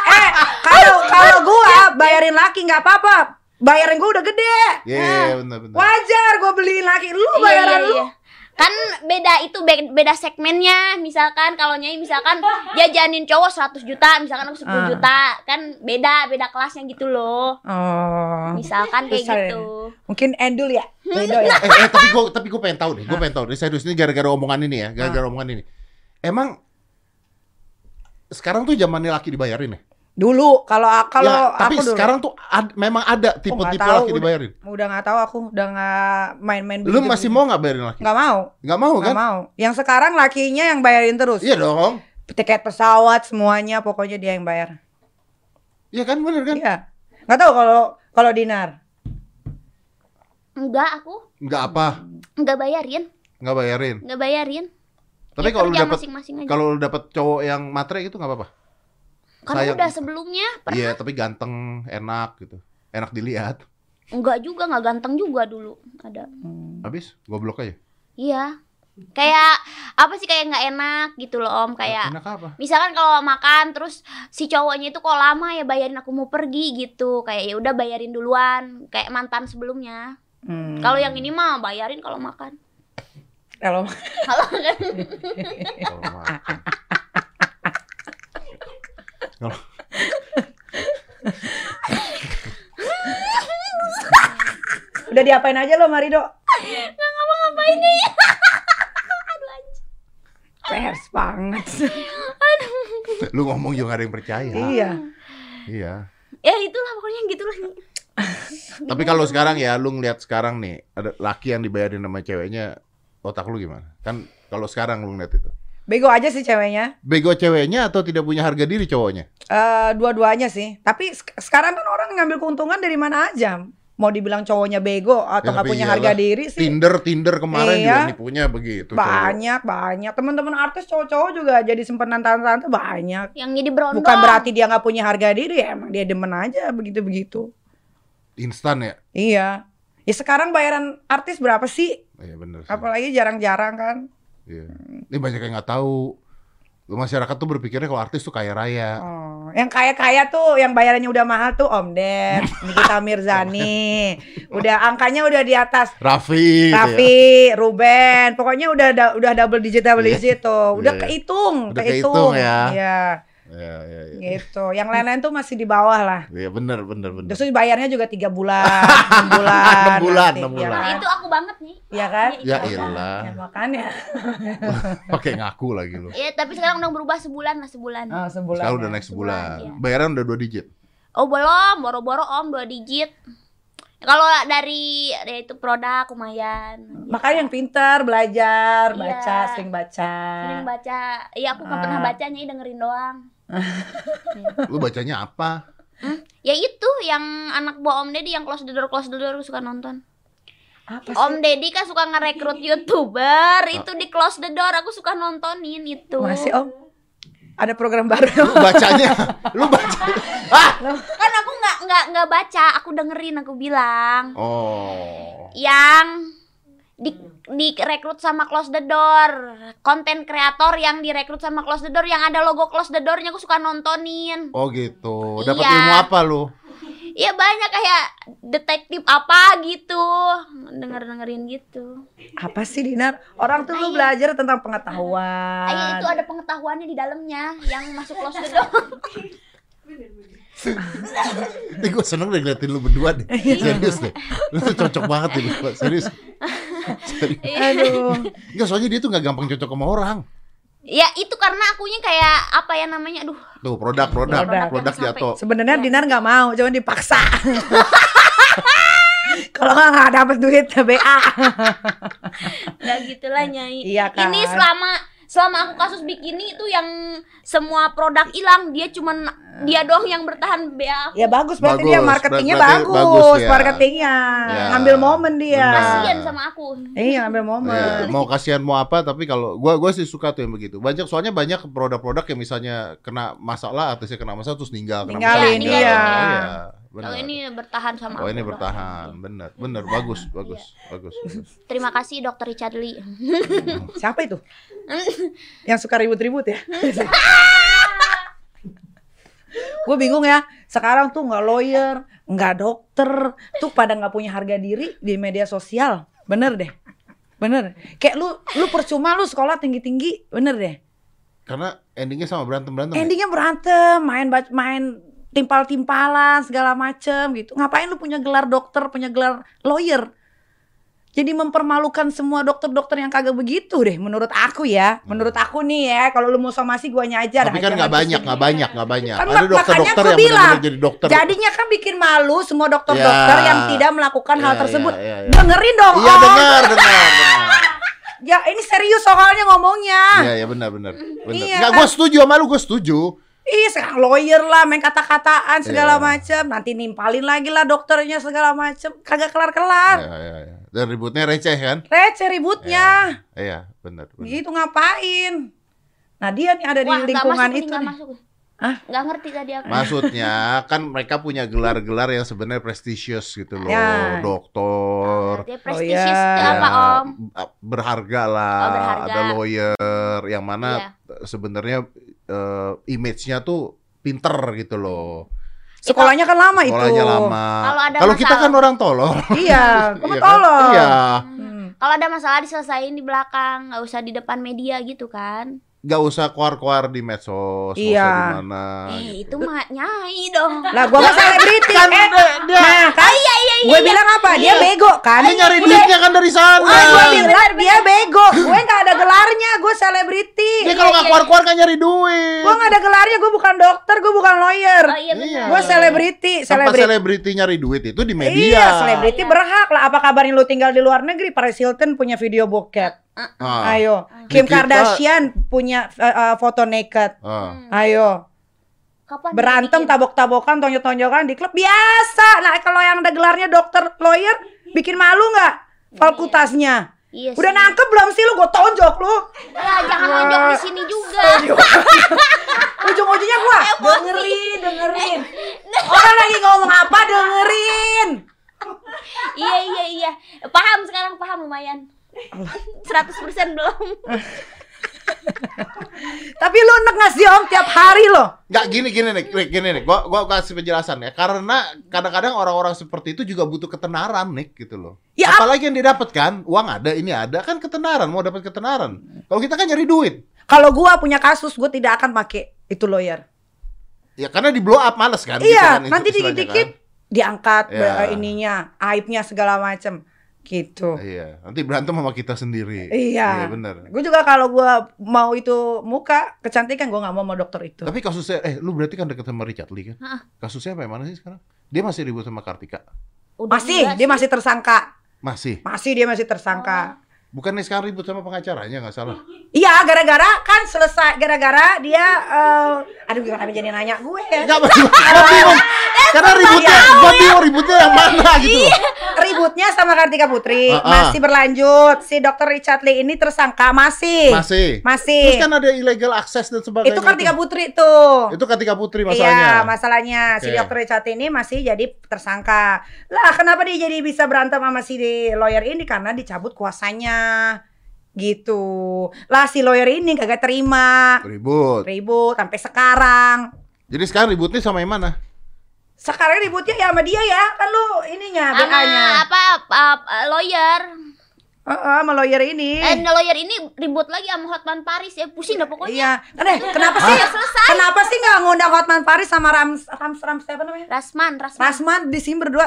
Eh kalau kalau gua bayarin laki nggak apa-apa. Bayarin gua udah gede. Iya, iya, benar benar. Wajar gua beliin laki. Lu Iya, bayaran iya, lu. iya. Kan beda itu be- beda segmennya. Misalkan kalau nyai misalkan jajanin cowok 100 juta, misalkan aku 10 Ah. juta, kan beda beda kelasnya gitu loh. Oh. Misalkan kayak gitu. Mungkin endul ya. Beda ya. eh, eh, tapi gue tapi gue pengen tahu nih, gue pengen tahu nih serius ini gara-gara omongan ini ya, gara-gara omongan ini. Emang sekarang tuh zamannya laki dibayarin ya? Dulu kalau kalau ya, tapi aku dulu. sekarang tuh ad- memang ada Oh, tipe-tipe tahu, laki udah- dibayarin. Udah nggak tahu aku, udah nggak main-main Lu masih mau nggak bayarin laki? Nggak mau, Nggak mau nggak kan? mau. Yang sekarang lakinya yang bayarin terus. Iya dong. tiket pesawat semuanya pokoknya dia yang bayar. Iya kan bener kan? Iya. Nggak tahu kalau kalau Dinar. Enggak aku, Nggak apa, enggak bayarin, nggak bayarin. enggak bayarin. Tapi Ya, kalau lu dapat kalau lu dapat cowok yang matre itu nggak apa-apa. Karena sayang. udah sebelumnya pernah Iya, tapi ganteng, enak gitu. Enak dilihat. enggak juga, enggak ganteng juga dulu ada. Habis goblok aja. Iya. Kayak apa sih kayak nggak enak gitu loh Om, kayak Enak apa? misalkan kalau makan terus si cowoknya itu kok lama ya bayarin aku mau pergi gitu kayak ya udah bayarin duluan kayak mantan sebelumnya Hmm. kalau yang ini mah bayarin kalau makan kalau kalau kan Kalau makan. Kalau udah diapain aja lo Marido? nggak ngapa-ngapain deh ya aduh Pers banget. lu ngomong juga gak ada yang percaya. iya. Iya. ya itulah pokoknya gitulah Tapi kalau sekarang ya lu ngeliat sekarang nih ada laki yang dibayarin sama ceweknya otak lu gimana? Kan kalau sekarang lu ngeliat itu. Bego aja sih ceweknya. Bego ceweknya atau tidak punya harga diri cowoknya? Eh dua-duanya sih. Tapi sek- sekarang kan orang ngambil keuntungan dari mana aja. Mau dibilang cowoknya bego atau Ya, nggak tapi punya iyalah. harga diri sih. Tinder Tinder kemarin Iya. juga nipunya begitu. cowok. banyak banyak teman-teman artis cowok-cowok juga jadi simpenan tante-tante banyak yang jadi berondong bukan berarti dia nggak punya harga diri ya emang dia demen aja begitu begitu Instan ya? iya ya sekarang bayaran artis berapa sih Iya bener sih. apalagi jarang-jarang kan Iya. Ini banyak yang nggak tahu. Masyarakat tuh berpikirnya kalau artis tuh kaya raya. oh yang kaya-kaya tuh yang bayarannya udah mahal tuh Om Ded Nikita Mirzani udah angkanya udah di atas Raffi. gitu ya. Raffi, Ruben, pokoknya udah da- udah double digit double Iya. digit tuh, udah iya. kehitung, Udah kehitung, kehitung ya. Iya, Iya, iya, iya. gitu. Yang lain-lain tuh masih di bawah lah. Iya bener bener bener. Justru bayarnya juga tiga bulan, enam bulan, Enam bulan, nanti, enam ya bulan. nah kan? itu aku banget nih Iya kan? Ya itu. elah. Ya makanya. Pakai ngaku lagi lu. Iya, tapi sekarang udah berubah sebulan lah sebulan. Oh, sebulan. Sekarang ya. udah naik sebulan. Sebulan, iya. Bayaran udah dua digit. Oh belum, boro-boro om dua digit. Kalau dari ya itu produk lumayan. Makanya yang pintar belajar, Iya. baca, sering baca. Sering baca. Iya aku nggak pernah Ah. baca nyai dengerin doang. Lu bacanya apa? Ya itu yang anak buah Om Deddy yang close the door close the door aku suka nonton. Apa sih? Om Deddy kan suka ngerekrut youtuber itu di close the door aku suka nontonin itu. Masih Om? Ada program baru. Lu bacanya, lu baca. Ah! Kan aku nggak nggak nggak baca, aku dengerin aku bilang. Oh. yang di direkrut sama close the door konten kreator yang direkrut sama close the door yang ada logo close the doornya aku suka nontonin Oh gitu. Dapat Iya. ilmu apa lu? Iya banyak kayak detektif apa gitu denger dengerin gitu Apa sih Dinar? Orang tuh lu belajar tentang pengetahuan. Ayo itu ada pengetahuannya di dalamnya yang masuk close the door Nih gue seneng deh ngeliatin lu berdua deh. Iya. Serius deh. Lu tuh cocok banget deh berdua. Serius. Aduh. Enggak, soalnya dia tuh gak gampang cocok sama orang. ya itu karena akunya kayak apa ya namanya aduh Tuh produk, produk, Produk. produk, jatuh. Sebenarnya Iya. Dinar nggak mau, cuman dipaksa. Kalau nggak nggak dapet duit BA. nggak gitulah nyai Iya kan? ini selama selama aku kasus bikini itu yang semua produk hilang dia cuman dia doang yang bertahan BA aku Ya bagus berarti Bagus, dia marketingnya berarti bagus, bagus ya. marketingnya Ya, ngambil momen dia. kasihan sama aku Iya ngambil momen. Ya, mau kasihan mau apa tapi kalau gua gua sih suka tuh yang begitu. Banyak soalnya banyak produk-produk yang misalnya kena masalah artisnya kena masalah terus ninggal kena Ninggalin, masalah. iya. Iya, benar. kalau ini bertahan sama Oh aku ini bertahan, bener, bener, bagus, bagus, bagus. bagus. terima kasih dokter Richard Lee Siapa itu? Yang suka ribut-ribut ya? Gue bingung ya. Sekarang tuh nggak lawyer, nggak dokter, tuh pada nggak punya harga diri di media sosial. Bener deh. Bener. Kayak lu lu percuma lu sekolah tinggi-tinggi, bener deh. Karena endingnya sama berantem berantem. Endingnya berantem, main main timpal-timpalan segala macem gitu. Ngapain lu punya gelar dokter, punya gelar lawyer? Jadi mempermalukan semua dokter-dokter yang kagak begitu deh menurut aku ya. Menurut aku nih ya, kalau lu mau somasi guanya aja Tapi kan nggak banyak, nggak banyak, nggak banyak. Kan Ada dokter-dokter yang bilang, jadi dokter. Jadinya kan bikin malu semua dokter-dokter Ya. yang tidak melakukan hal Ya, tersebut. ya, ya, ya. Dengerin dong, Iya dengar, dengar, dengar. ya ini serius soalnya ngomongnya. Iya, iya benar benar. Benar. Iya, Nggak, kan? gue setuju sama lu, gue setuju. Ih, sekarang lawyer lah, main kata-kataan segala Iya. macem. Nanti nimpalin lagi lah dokternya segala macem. Kagak kelar-kelar. Iya, iya, iya. Dan ributnya receh kan? Receh ributnya. Iya, benar benar. Gitu ngapain? Nah dia nih ada di Wah, nggak lingkungan masuk itu nggak nih. masuk. Hah? Nggak ngerti tadi aku. Maksudnya kan mereka punya gelar-gelar yang sebenarnya prestisius gitu loh, Ya. doktor, Artinya prestisius iya. ya, apa ya, om? berharga lah, Oh, berharga. ada lawyer yang Iya. mana sebenarnya eh, image-nya tuh pinter gitu loh. Sekolahnya kan lama itu. Sekolahnya lama. Kalau ada Kalau kita kan orang tolol. Iya, kamu Iya kan? tolong. Iya, Hmm. Kalau ada masalah diselesain di belakang, nggak usah di depan media gitu kan? Nggak usah keluar-keluar di medsos, Iya. mana. eh itu mah nyai dong. Lah gua mah selebriti. Kan Eh, dia, dia, nah, kan iya iya gue bilang apa? Dia Iya. bego kan? dia nyari duitnya kan dari sana. Ah, gue bilang dia bego. Gue nggak ada gelarnya. Gue selebriti. Dia kalau nggak keluar-keluar kan nyari duit. Gue nggak ada gelarnya. Gue bukan dokter. Gue bukan lawyer. Oh iya Iya. Gue selebriti. Selebriti. selebriti nyari duit itu di media. Iya, selebriti berhak lah. Apa kabarnya lu tinggal di luar negeri? Paris Hilton punya video bokep. Ah, Ayo. Kim Kita- Kardashian punya eh, foto naked. ah. Ayo. Kapan Berantem, tabok-tabokan, tonjok-tonjokan di klub biasa. Nah, kalau yang ada gelarnya dokter lawyer, bikin malu nggak? Fakultasnya. Iya Udah sih. nangkep belum sih lu? Gue tonjok lu. Ya jangan nonjok di sini juga. Ujung-ujungnya gua dengerin, dengerin. Orang lagi ngomong apa dengerin. iya iya iya. Paham sekarang paham lumayan. 100% belum. Tapi lu enak nggak sih om tiap hari lo? Nggak gini gini nih, gini nih. Gua gua kasih penjelasan ya. Karena kadang-kadang orang-orang seperti itu juga butuh ketenaran nih gitu loh. Ya, Apalagi yang didapat kan, uang ada, ini ada kan ketenaran, mau dapat ketenaran. Kalau kita kan nyari duit. Kalau gua punya kasus, gua tidak akan pakai itu lawyer. Ya karena di blow up males kan. iya, gitu kan, nanti istilahnya dikit-dikit kan. diangkat Iya. be- ininya, aibnya segala macem gitu. Iya, nanti berantem sama kita sendiri. Iya. Iya benar. Gue juga kalau gua mau itu muka kecantikan gua nggak mau sama dokter itu. Tapi kasusnya, eh lu berarti kan deket sama Richard Lee kan? Hah. Kasusnya apa yang mana sih sekarang? Dia masih ribut sama Kartika? Udah Masih, dia sih. masih tersangka. Masih. Masih dia masih tersangka. Bukannya sekarang ribut sama pengacaranya nggak salah? Iya, gara-gara kan selesai gara-gara dia eh aduh gimana jadi nanya gue ya. Enggak. Karena ributnya, gua bingung ributnya yang mana gitu loh. Ributnya sama Kartika Putri masih berlanjut. Si Dokter Richard Lee ini tersangka masih. Masih. Masih. Terus kan ada illegal access dan sebagainya. itu Kartika Putri tuh. Itu Kartika Putri masalahnya. Iya, masalahnya si. Dokter Richard ini masih jadi tersangka. Lah, kenapa dia jadi bisa berantem sama si lawyer ini karena dicabut kuasanya. Gitu. Lah si lawyer ini kagak terima. Ribut. Ribut sampai sekarang. Jadi sekarang ributnya sama yang mana? Sekarang ributnya ya sama dia ya. Kan lu ininya sama BA-nya. apa, apa lawyer. Heeh, sama lawyer ini. Eh, lawyer ini ribut lagi sama Hotman Paris ya pusing dah pokoknya. Iya. Kan deh, kenapa sih? Selesai. Kenapa sih nggak ngundang Hotman Paris sama Rams Rams Rams apa namanya? Rasman, Rasman. Rasman di sini berdua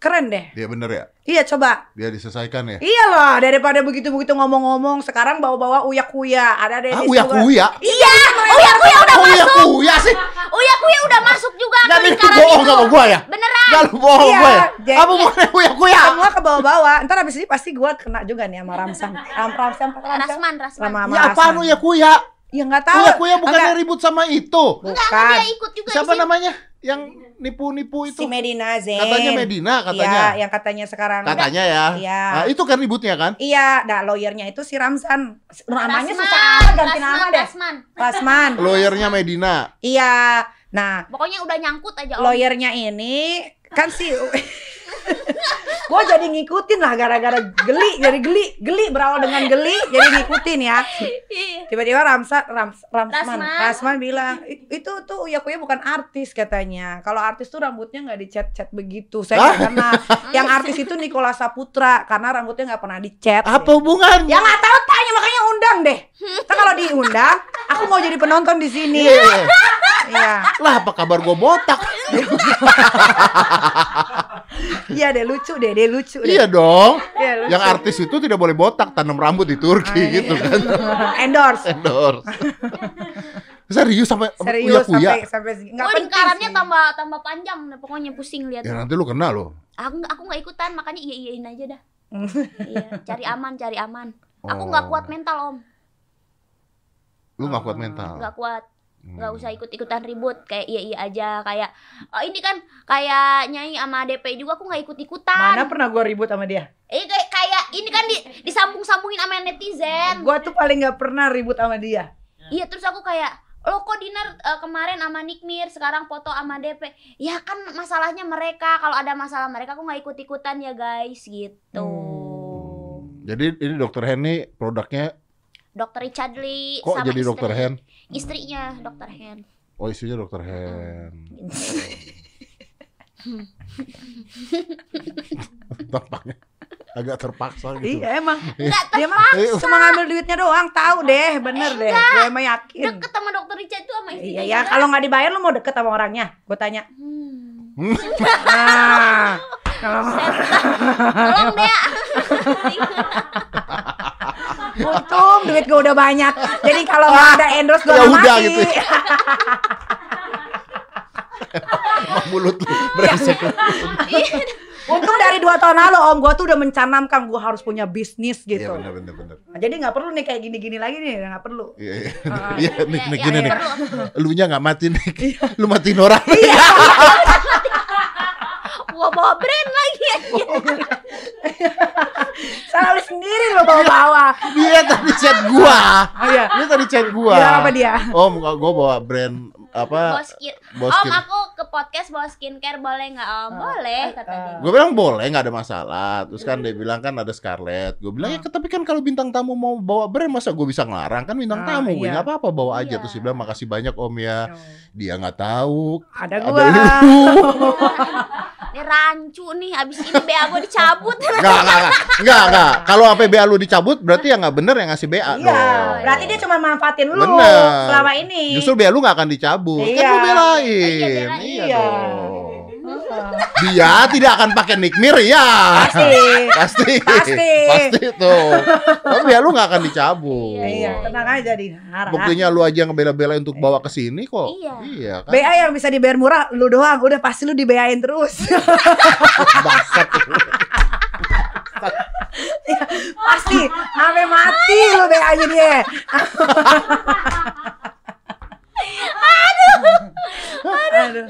keren deh. Dia bener ya? Iya, coba. Dia diselesaikan ya? Iya loh, daripada begitu-begitu ngomong-ngomong, sekarang bawa-bawa uya-kuya. Ada Ah, Dennis uya juga. kuya? Iya, Uya kuya udah iya masuk. kuya sih? Uya kuya udah masuk juga ke nih lingkaran bohong itu. sama gua ya? Beneran. Gak lu bohong Iya, gue ya? jadi- Apa bukannya uya kuya? Semua ke bawah-bawah. Ntar abis ini pasti gua kena juga nih sama Ramsam. Ram Ramsam, Ramsam. Rasman, Rasman. Sama, sama Ya apaan uya kuya? Ya nggak tahu. Uya kuya bukannya Enggak. ribut sama itu? Enggak, Bukan. dia ikut juga Siapa namanya? Yang nipu-nipu itu? Si Medina Zain. Katanya Medina, katanya. Iya, yang katanya sekarang. Katanya ya. Iya. Nah, itu kan ributnya kan? Iya, nah lawyernya itu si Ramsan. Namanya Rasman, susah amat ganti Rasman, nama deh. Rasman. Rasman. Lawyernya Medina. Iya. Nah, Pokoknya udah nyangkut aja Om. lawyernya ini kan si gue jadi ngikutin lah gara-gara geli jadi geli geli berawal dengan geli jadi ngikutin ya Iya. tiba-tiba Ramsa Rams, Ramsman Rasman. Rasman bilang "I- itu tuh Uya Kuya bukan artis katanya kalau artis tuh rambutnya nggak dicat-cat begitu saya nggak kenal yang artis itu Nikola Saputra karena rambutnya nggak pernah dicat Apa hubungannya? ya nggak tahu tanya makanya undang deh Ntar kalau diundang aku mau jadi penonton di sini Iya. iya Lah apa kabar gue botak? iya deh lucu deh deh lucu deh iya dong. Iya, lucu. Yang artis itu tidak boleh botak, tanam rambut di Turki Ah, gitu iya. kan. endorse Endorse. Serius sampai serius kuya? sampai sampai nggak Oh, penting lingkarannya sih. tambah tambah panjang pokoknya pusing lihat. Ya nanti lu kena loh. Aku nggak- aku nggak ikutan, makanya iya iyain aja dah. iya, cari aman, cari aman. Aku nggak Oh. kuat mental om, Lu nggak kuat mental. nggak kuat, nggak Hmm. usah ikut-ikutan ribut, kayak iya iya aja, kayak oh, ini kan kayak nyanyi sama DP juga aku nggak ikut-ikutan. Mana pernah gue ribut sama dia? Eh kayak kayak ini kan di, disambung-sambungin sama netizen. Gue tuh paling nggak pernah ribut sama dia. Iya terus aku kayak lo kok dinar eh, kemarin sama Nikmir sekarang foto sama DP ya kan masalahnya mereka kalau ada masalah mereka aku nggak ikut ikutan ya guys gitu Hmm. Jadi ini dokter Henny produknya dokter Richard Lee kok sama jadi dokter Hen? Istrinya dokter Hen Oh istrinya dokter Hen. Tampaknya agak terpaksa gitu. Iya emang. nggak Dia mah Eh, cuma ngambil duitnya doang. Tahu deh, bener deh. Gue emang yakin. deket sama dokter Richard tuh sama istrinya Iya ya, kalau nggak dibayar lu mau deket sama orangnya? Gue tanya. Hmm. Nah, kalau tolong deh untung duit gue udah banyak. Jadi kalau nggak ada endorse gue Ya nggak udah mati. gitu ya. Emang mulut lu brengsek. lu. Untung dari dua tahun lalu om gue tuh udah mencanamkan gue harus punya bisnis Iya gitu. benar benar benar. Nah, jadi nggak perlu nih kayak gini-gini lagi nih, nggak perlu. Iya iya. Ah. Iya nih Ya, nih ya, gini ya, nih. Lu nya nggak mati nih. Iya. Lu matiin orang. gua bawa brand lagi Salah lu sendiri lo bawa-bawa. Dia tadi chat gua. Oh iya. Dia tadi chat gua. Bilang apa dia? Om, gua bawa brand apa? bawa skin Bawa om aku ke podcast bawa skincare boleh nggak om boleh kata dia Gue bilang boleh nggak ada masalah. Terus kan dia bilang kan ada Scarlett. Gue bilang ya tapi kan kalau bintang tamu mau bawa brand masa gue bisa ngelarang kan bintang Ah, tamu gue iya. nggak apa-apa bawa aja. Iya. Terus dia bilang makasih banyak om ya. Dia nggak tahu. Ada Ada gua. lu. ini rancu nih abis ini BA gua dicabut Enggak, enggak, enggak. Enggak, enggak. Kalau sampai BA lu dicabut berarti ya nggak bener yang ngasih BA Iya, dong. berarti dia cuma manfaatin lu Bener. selama ini. Justru BA lu nggak akan dicabut. Kan Iya. lu belain. Iya, belain. Iya Iya. Dia tidak akan pakai nikmir ya. Pasti. Pasti. Pasti. Pasti tuh. Tapi BA lu nggak akan dicabut. Iya, tenang aja Dinar. Buktinya lu aja ngebela-bela untuk bawa ke sini kok. Iya. Iya kan. BA yang bisa dibayar murah lu doang, udah pasti lu dibayain terus. Bangsat. pasti sampai mati lu BA-nya dia. Aduh.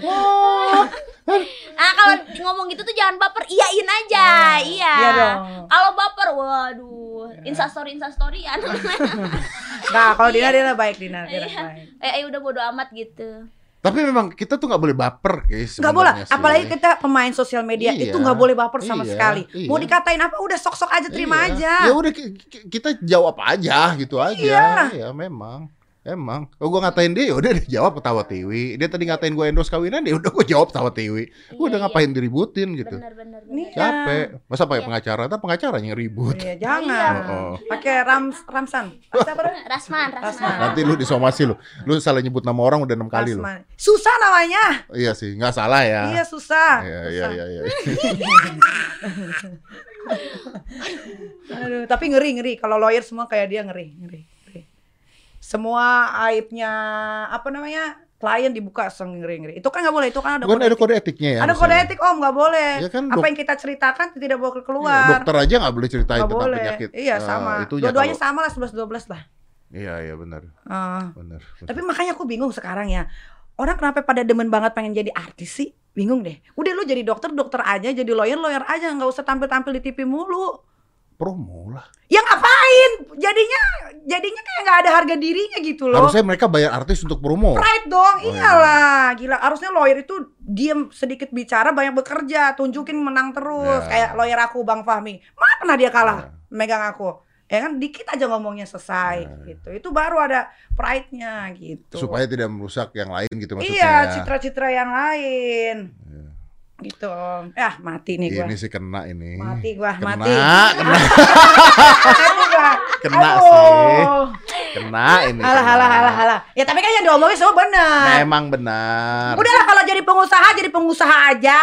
nah kalau ngomong gitu tuh jangan baper iyain aja iya Iya dong. kalau baper waduh instastory instastoryan Nah, kalau Dinar dia baik Dinar, dia Iya. baik. eh, eh udah bodo amat gitu Tapi memang kita tuh nggak boleh baper, guys. Gak boleh, sih. apalagi kita pemain sosial media Iya, itu nggak boleh baper sama iya, sekali. iya. Mau dikatain apa udah sok-sok aja terima Iya. aja. Ya udah ki- ki- kita jawab aja gitu aja. Iya. Iya, memang. Emang, kalau gue ngatain dia, ya udah dia jawab ketawa tiwi. Dia tadi ngatain gue endorse kawinan, ya udah gue jawab ketawa tiwi. Gue udah Iya, ngapain diributin gitu. bener bener Capek. Masa pakai Iya. pengacara? Tapi pengacaranya yang ribut. Iya, jangan. Oh. Pakai Rams Ramsan. Apa namanya? Rasman Rasman Rasman. Nanti lu disomasi lu. Lu salah nyebut nama orang udah enam kali lu. Rasman. Susah namanya. Iya sih, nggak salah ya. Iya, susah. Iya, iya, Susah. iya, iya. Aduh, tapi ngeri ngeri kalau lawyer semua kayak dia ngeri ngeri. Semua aibnya apa namanya klien dibuka ngeri ngeri. Itu kan nggak boleh. Itu kan ada Bukan kode, ada etik. kode etiknya ya. Ada kode harusnya. etik om nggak boleh. Iya kan, apa yang kita ceritakan tidak boleh Iya, keluar. dokter aja nggak boleh ceritain Nggak tentang boleh. penyakit. Iya eh, sama. itunya Dua-duanya kalau- sama lah 11 12 lah. Iya, iya benar. Ah. Benar. Tapi makanya aku bingung sekarang ya. Orang kenapa pada demen banget pengen jadi artis sih? Bingung deh. Udah lu jadi dokter, dokter aja, jadi lawyer, lawyer aja, nggak usah tampil-tampil di TV mulu. Promo lah. Ya ngapain? Jadinya jadinya kayak nggak ada harga dirinya gitu loh. Harusnya mereka bayar artis untuk promo. Pride dong, Oh, iya. iyalah, gila. Harusnya lawyer itu diem sedikit bicara, banyak bekerja, tunjukin menang terus. Ya. Kayak lawyer aku Bang Fahmi, mana pernah dia kalah Ya. megang aku? Ya kan dikit aja ngomongnya selesai Ya. gitu. Itu baru ada pride-nya gitu. Supaya tidak merusak yang lain gitu maksudnya. Iya, ya. citra-citra yang lain. Iya. Gitu, Om. Ya, mati nih gua. Ini sih kena ini. Mati gua, kena, mati. Kena, kena Aduh. sih. Kena ini. Halah, kena. halah, halah. Ya tapi kan yang diomongin semua benar. Memang benar. Udahlah kalau jadi pengusaha jadi pengusaha aja.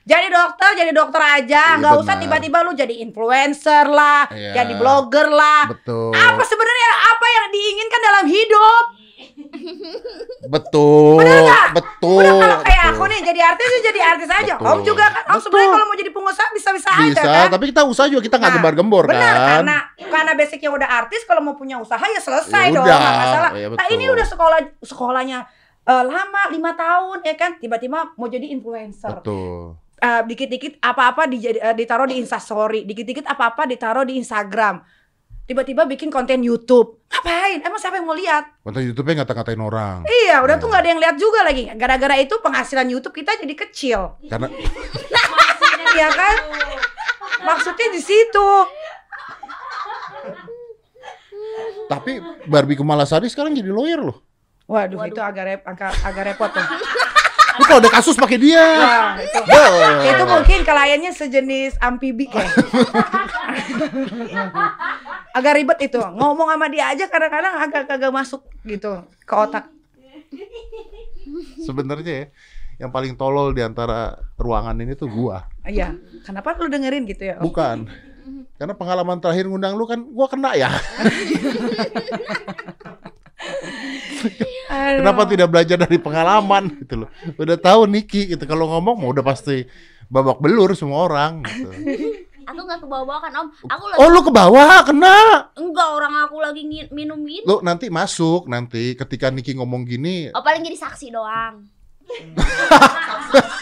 Jadi dokter jadi dokter aja. Iya, Nggak usah tiba-tiba lu jadi influencer lah, Iya. jadi blogger lah. Betul. Apa sebenarnya apa yang diinginkan dalam hidup? Betul. Artis aja. Betul. Om juga kan. Om sebenarnya kalau mau jadi pengusaha bisa-bisa aja Bisa, kan. tapi kita usaha juga kita nggak Nah, gembar-gembor Benar, kan. karena karena basicnya udah artis kalau mau punya usaha ya selesai Ya dong nggak masalah ya nah ini udah sekolah sekolahnya eh, lama lima tahun ya kan tiba-tiba mau jadi influencer Betul. Eh, dikit-dikit apa-apa dijadi- eh, ditaruh di instastory dikit-dikit apa-apa ditaruh di Instagram tiba-tiba bikin konten YouTube. Ngapain? Emang siapa yang mau lihat? Konten YouTube-nya ngata-ngatain orang. iya udah tuh nggak ada yang lihat juga lagi. Gara-gara itu penghasilan YouTube kita jadi kecil. Karena ya kan? maksudnya di situ. Tapi Barbie Kumalasari sekarang jadi lawyer loh. waduh, itu agak rep, agak, agak repot tuh Lu kalau ada kasus pakai dia. Wah, itu, itu mungkin kliennya sejenis amfibi kayak agak ribet itu ngomong sama dia aja kadang-kadang agak kagak masuk gitu ke otak Sebenarnya ya, yang paling tolol di antara ruangan ini tuh gua. iya kenapa lu dengerin gitu ya? Bukan. Karena pengalaman terakhir ngundang lu kan gua kena ya. Aduh. Kenapa tidak belajar dari pengalaman gitu loh. Udah tahu Niki gitu kalau ngomong mau udah pasti babak belur semua orang gitu. Aku nggak kebawa-bawa kan om. Aku lagi Oh lu ke bawah kena. enggak orang aku lagi minum gitu. Lu nanti masuk nanti ketika Niki ngomong gini Oh paling jadi saksi doang.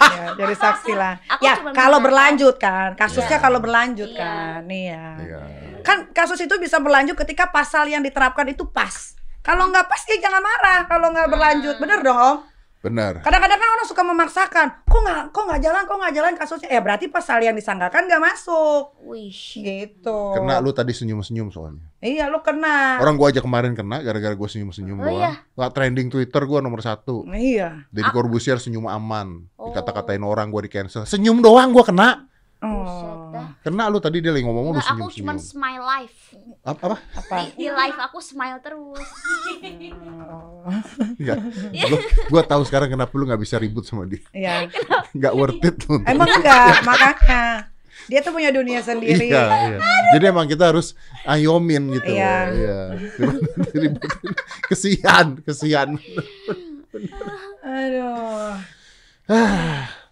ya, jadi saksi lah Aku ya kalau berlanjut kan kasusnya Iya. kalau berlanjut Iya. kan iya Iya. kan kasus itu bisa berlanjut ketika pasal yang diterapkan itu pas kalau nggak pas ya jangan marah kalau nggak berlanjut bener dong om Benar. kadang-kadang kan orang suka memaksakan kok nggak kok nggak jalan kok nggak jalan kasusnya ya berarti pasal yang disangkakan nggak masuk Wih. gitu Kena lu tadi senyum-senyum soalnya. iya lu kena Orang gua aja kemarin kena gara-gara gua senyum-senyum Oh, doang. iya? Nggak trending Twitter gua nomor satu. iya Jadi Corbusier senyum aman. Oh. Dikata-katain orang gua di cancel. Senyum doang gua kena. Oh. Kena lu tadi dia lagi ngomong lu Enggak, aku cuma smile live. Apa? apa? apa Di live aku smile terus. Oh. Iya. gua, gua tahu sekarang kenapa lu nggak bisa ribut sama dia. iya Nggak worth it lu. emang enggak makanya dia tuh punya dunia sendiri Iya, iya. Jadi emang kita harus ayomin gitu. Iya. Iya. Kesian, kesian. aduh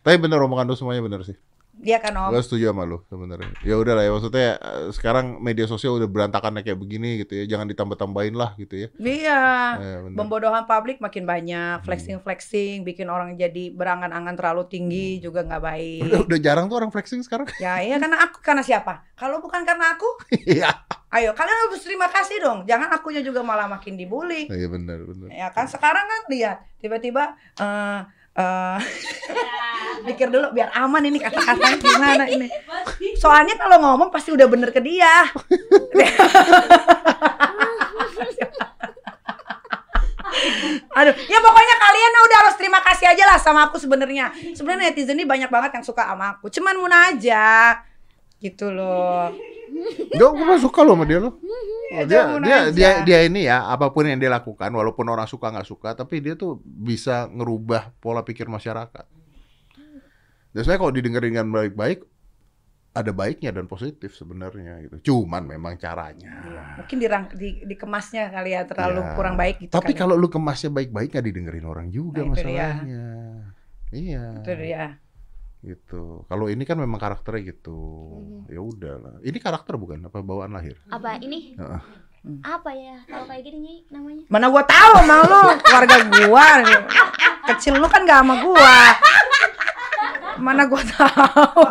Tapi bener omongan lu semuanya bener sih. Dia kan om Gue setuju sama lu sebenarnya. Ya udah lah ya maksudnya eh, sekarang media sosial udah berantakannya kayak begini gitu ya. Jangan ditambah-tambahin lah gitu ya. Iya, bener. pembodohan publik makin banyak, flexing-flexing, bikin orang jadi berangan-angan terlalu tinggi juga nggak baik. Udah, udah jarang tuh orang flexing sekarang. Ya iya karena aku karena siapa? Kalau bukan karena aku, Iya. ayo kalian harus terima kasih dong. Jangan akunya juga malah makin dibully. Iya benar benar. Ya kan sekarang kan lihat tiba-tiba eh eh, pikir dulu biar aman ini kata-katanya gimana ini. Soalnya kalau ngomong pasti udah bener ke dia. Aduh, ya pokoknya kalian udah harus terima kasih aja lah sama aku sebenarnya. Sebenarnya netizen ini banyak banget yang suka sama aku. Cuman Muna aja. Gitu loh. Enggak, gue mah suka loh sama dia loh. Ya, dia, dia, aja. dia, dia ini ya, apa pun yang dia lakukan, walaupun orang suka nggak suka, tapi dia tuh bisa ngerubah pola pikir masyarakat. Dan sebenarnya kalau didengerin dengan baik-baik, ada baiknya dan positif sebenarnya gitu. Cuman memang caranya. Mungkin dirang, di, dikemasnya kali ya terlalu Ya. kurang baik gitu Tapi kali. kalau lu kemasnya baik-baik nggak didengerin orang juga Nah, masalahnya. Iya. Itu dia. Gitu. Kalau ini kan memang karakternya gitu. Hmm. Ya udah lah. Ini karakter bukan apa bawaan lahir? Apa ini? Heeh. Apa ya? Kalau kayak gini namanya? Mana gua tahu emang lu keluarga gua. Kecil lu kan gak sama gua. Mana gua tahu.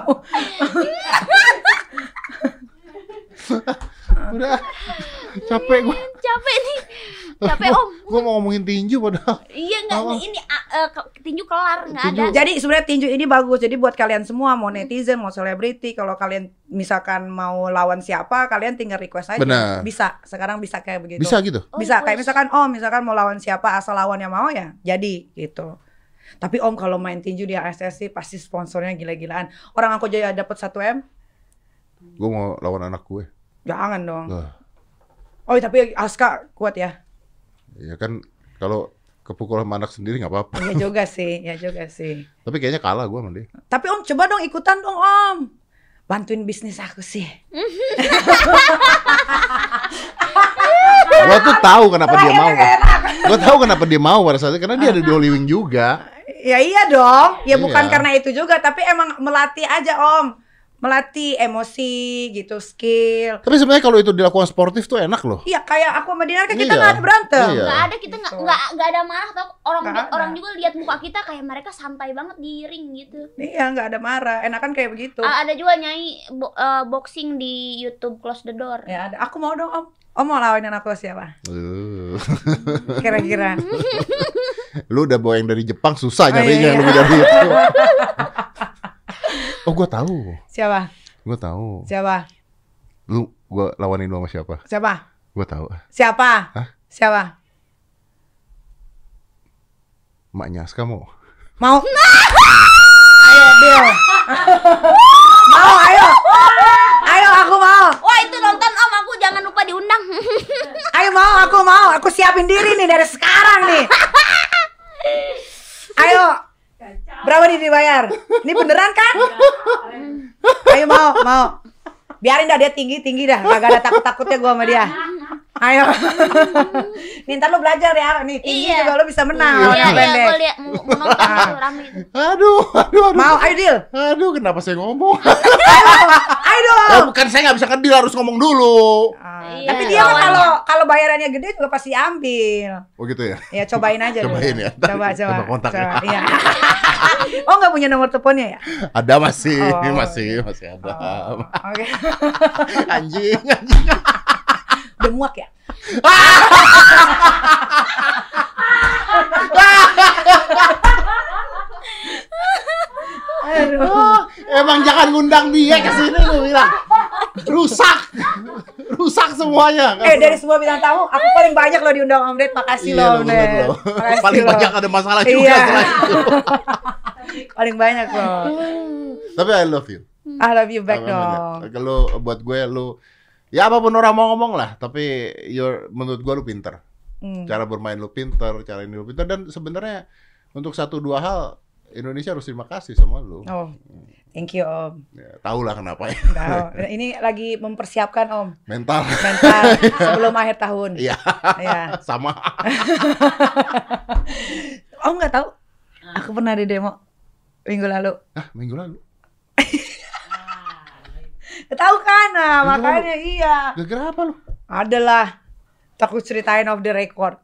Udah. Capek gua. Capek nih. Capek om. Gua mau ngomongin tinju padahal. Iya nggak ini ke- tinju kelar nggak ada. Jadi sebenarnya tinju ini bagus. Jadi buat kalian semua mau netizen, mau selebriti, kalau kalian misalkan mau lawan siapa, kalian tinggal request aja. Benar. Bisa. Sekarang bisa kayak begitu. Bisa gitu. Oh, bisa kayak misalkan oh misalkan mau lawan siapa asal lawannya mau ya jadi gitu tapi om kalau main tinju di ASSI pasti sponsornya gila-gilaan orang aku aja dapat 1 m Gua mau lawan anak gue. jangan dong oh tapi Aska kuat ya ya kan kalau kepukul sama anak sendiri nggak apa-apa. ya juga sih ya juga sih Tapi kayaknya kalah gua sama dia. tapi om coba dong ikutan dong om bantuin bisnis aku sih Gua tuh tahu kenapa dia mau. Gua tahu kenapa dia mau pada saat itu karena dia ada di Holy Wing juga. ya iya dong ya bukan Iya. karena itu juga tapi emang melatih aja om melatih emosi gitu, skill. Tapi sebenarnya kalau itu dilakukan sportif tuh enak loh. Iya, kayak aku sama Dinar kan kita Iya. nggak ada berantem. Iya. nggak ada kita nggak Gitu. nggak nggak ada marah tau orang Nggak ada. orang juga lihat muka kita kayak mereka santai banget di ring gitu Iya, nggak ada marah. Enakan kayak begitu. Ah, ada juga nyanyi bo- eh, boxing di YouTube Close the Door Ya ada. Aku mau dong Om. Om mau lawanin aku siapa? Uh. Kira-kira. lu udah bawa yang dari Jepang susah Oh, nyarinya iya, lebih iya. dari itu. oh, gua tahu. Siapa? Gua tahu. Siapa? Lu gua lawanin lu sama siapa? Siapa? Gua tahu. Siapa? Hah? Siapa? Maknya Aska mau. Mau? ayo, Bill. mau, ayo. Ayo, aku mau. wah itu nonton om aku jangan lupa diundang Ayo mau, aku mau. Aku siapin diri nih dari sekarang nih. Ayo. Berapa nih dibayar? Ini beneran kan? Ayo mau, mau. Biarin dah dia tinggi-tinggi dah. Gak ada takut-takutnya gua sama dia. Ayo. nih ntar lu belajar ya. Nih tinggi Iya. juga lu bisa menang. Iya, iya yang iya gue nonton rame itu Aduh, aduh, aduh. Mau, ayo deal. Aduh, kenapa saya ngomong? Dong. Ya, bukan saya nggak bisa kedil harus ngomong dulu. Ah, Iya, tapi dia kalau kalau bayarannya gede juga pasti ambil. Oh gitu ya. Ya cobain aja dulu. Cobain ya. Coba coba. Coba kontaknya. coba, Iya. oh nggak punya nomor teleponnya ya? Ada masih, Oh. masih, masih ada. Oh, Oke. Anjing, anjing. Udah muak ya? Aduh. Emang jangan ngundang dia ke sini lu bilang. Rusak. Rusak semuanya. Eh dari semua bintang tamu, aku paling banyak loh diundang Om Ded. Makasih Iya, lo Om Ded. lo. Paling loh. banyak ada masalah juga Iya. paling banyak loh. Tapi I love you. I love you back dong. Kalau buat gue lu ya apa pun orang mau ngomong lah, tapi you're, menurut gue lu pinter. Hmm. Cara bermain lu pinter, cara ini lu pinter dan sebenarnya untuk satu dua hal Indonesia harus terima kasih sama lu. Oh, thank you Om. Ya, tahu lah kenapa ya. Nah, ini lagi mempersiapkan Om Mental. mental sebelum akhir tahun. Iya. Iya. Sama. Om nggak tahu? Aku pernah di demo minggu lalu. Ah, minggu lalu. Tahu kan? Nah, Minggu makanya iya. Gara-gara apa lu? Adalah takut ceritain off the record.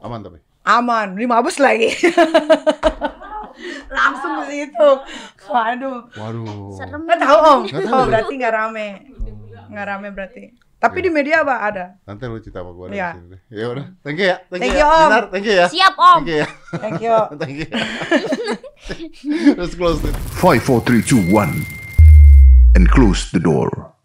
Aman tapi. Aman, di mabus lagi. Langsung ke situ. Waduh. Waduh. serem Nggak tahu Om. Nggak tahu Oh, ya? berarti nggak rame. Nggak rame berarti. Tapi di media apa ada? Nanti lu cerita sama gue Iya. di sini. Ya udah. Thank you ya. Thank, Thank you, you, ya. Om. Dinar, thank you ya. siap om Thank you ya. Thank you. Thank you. Let's close it. Five, four, three, two, one, and close the door.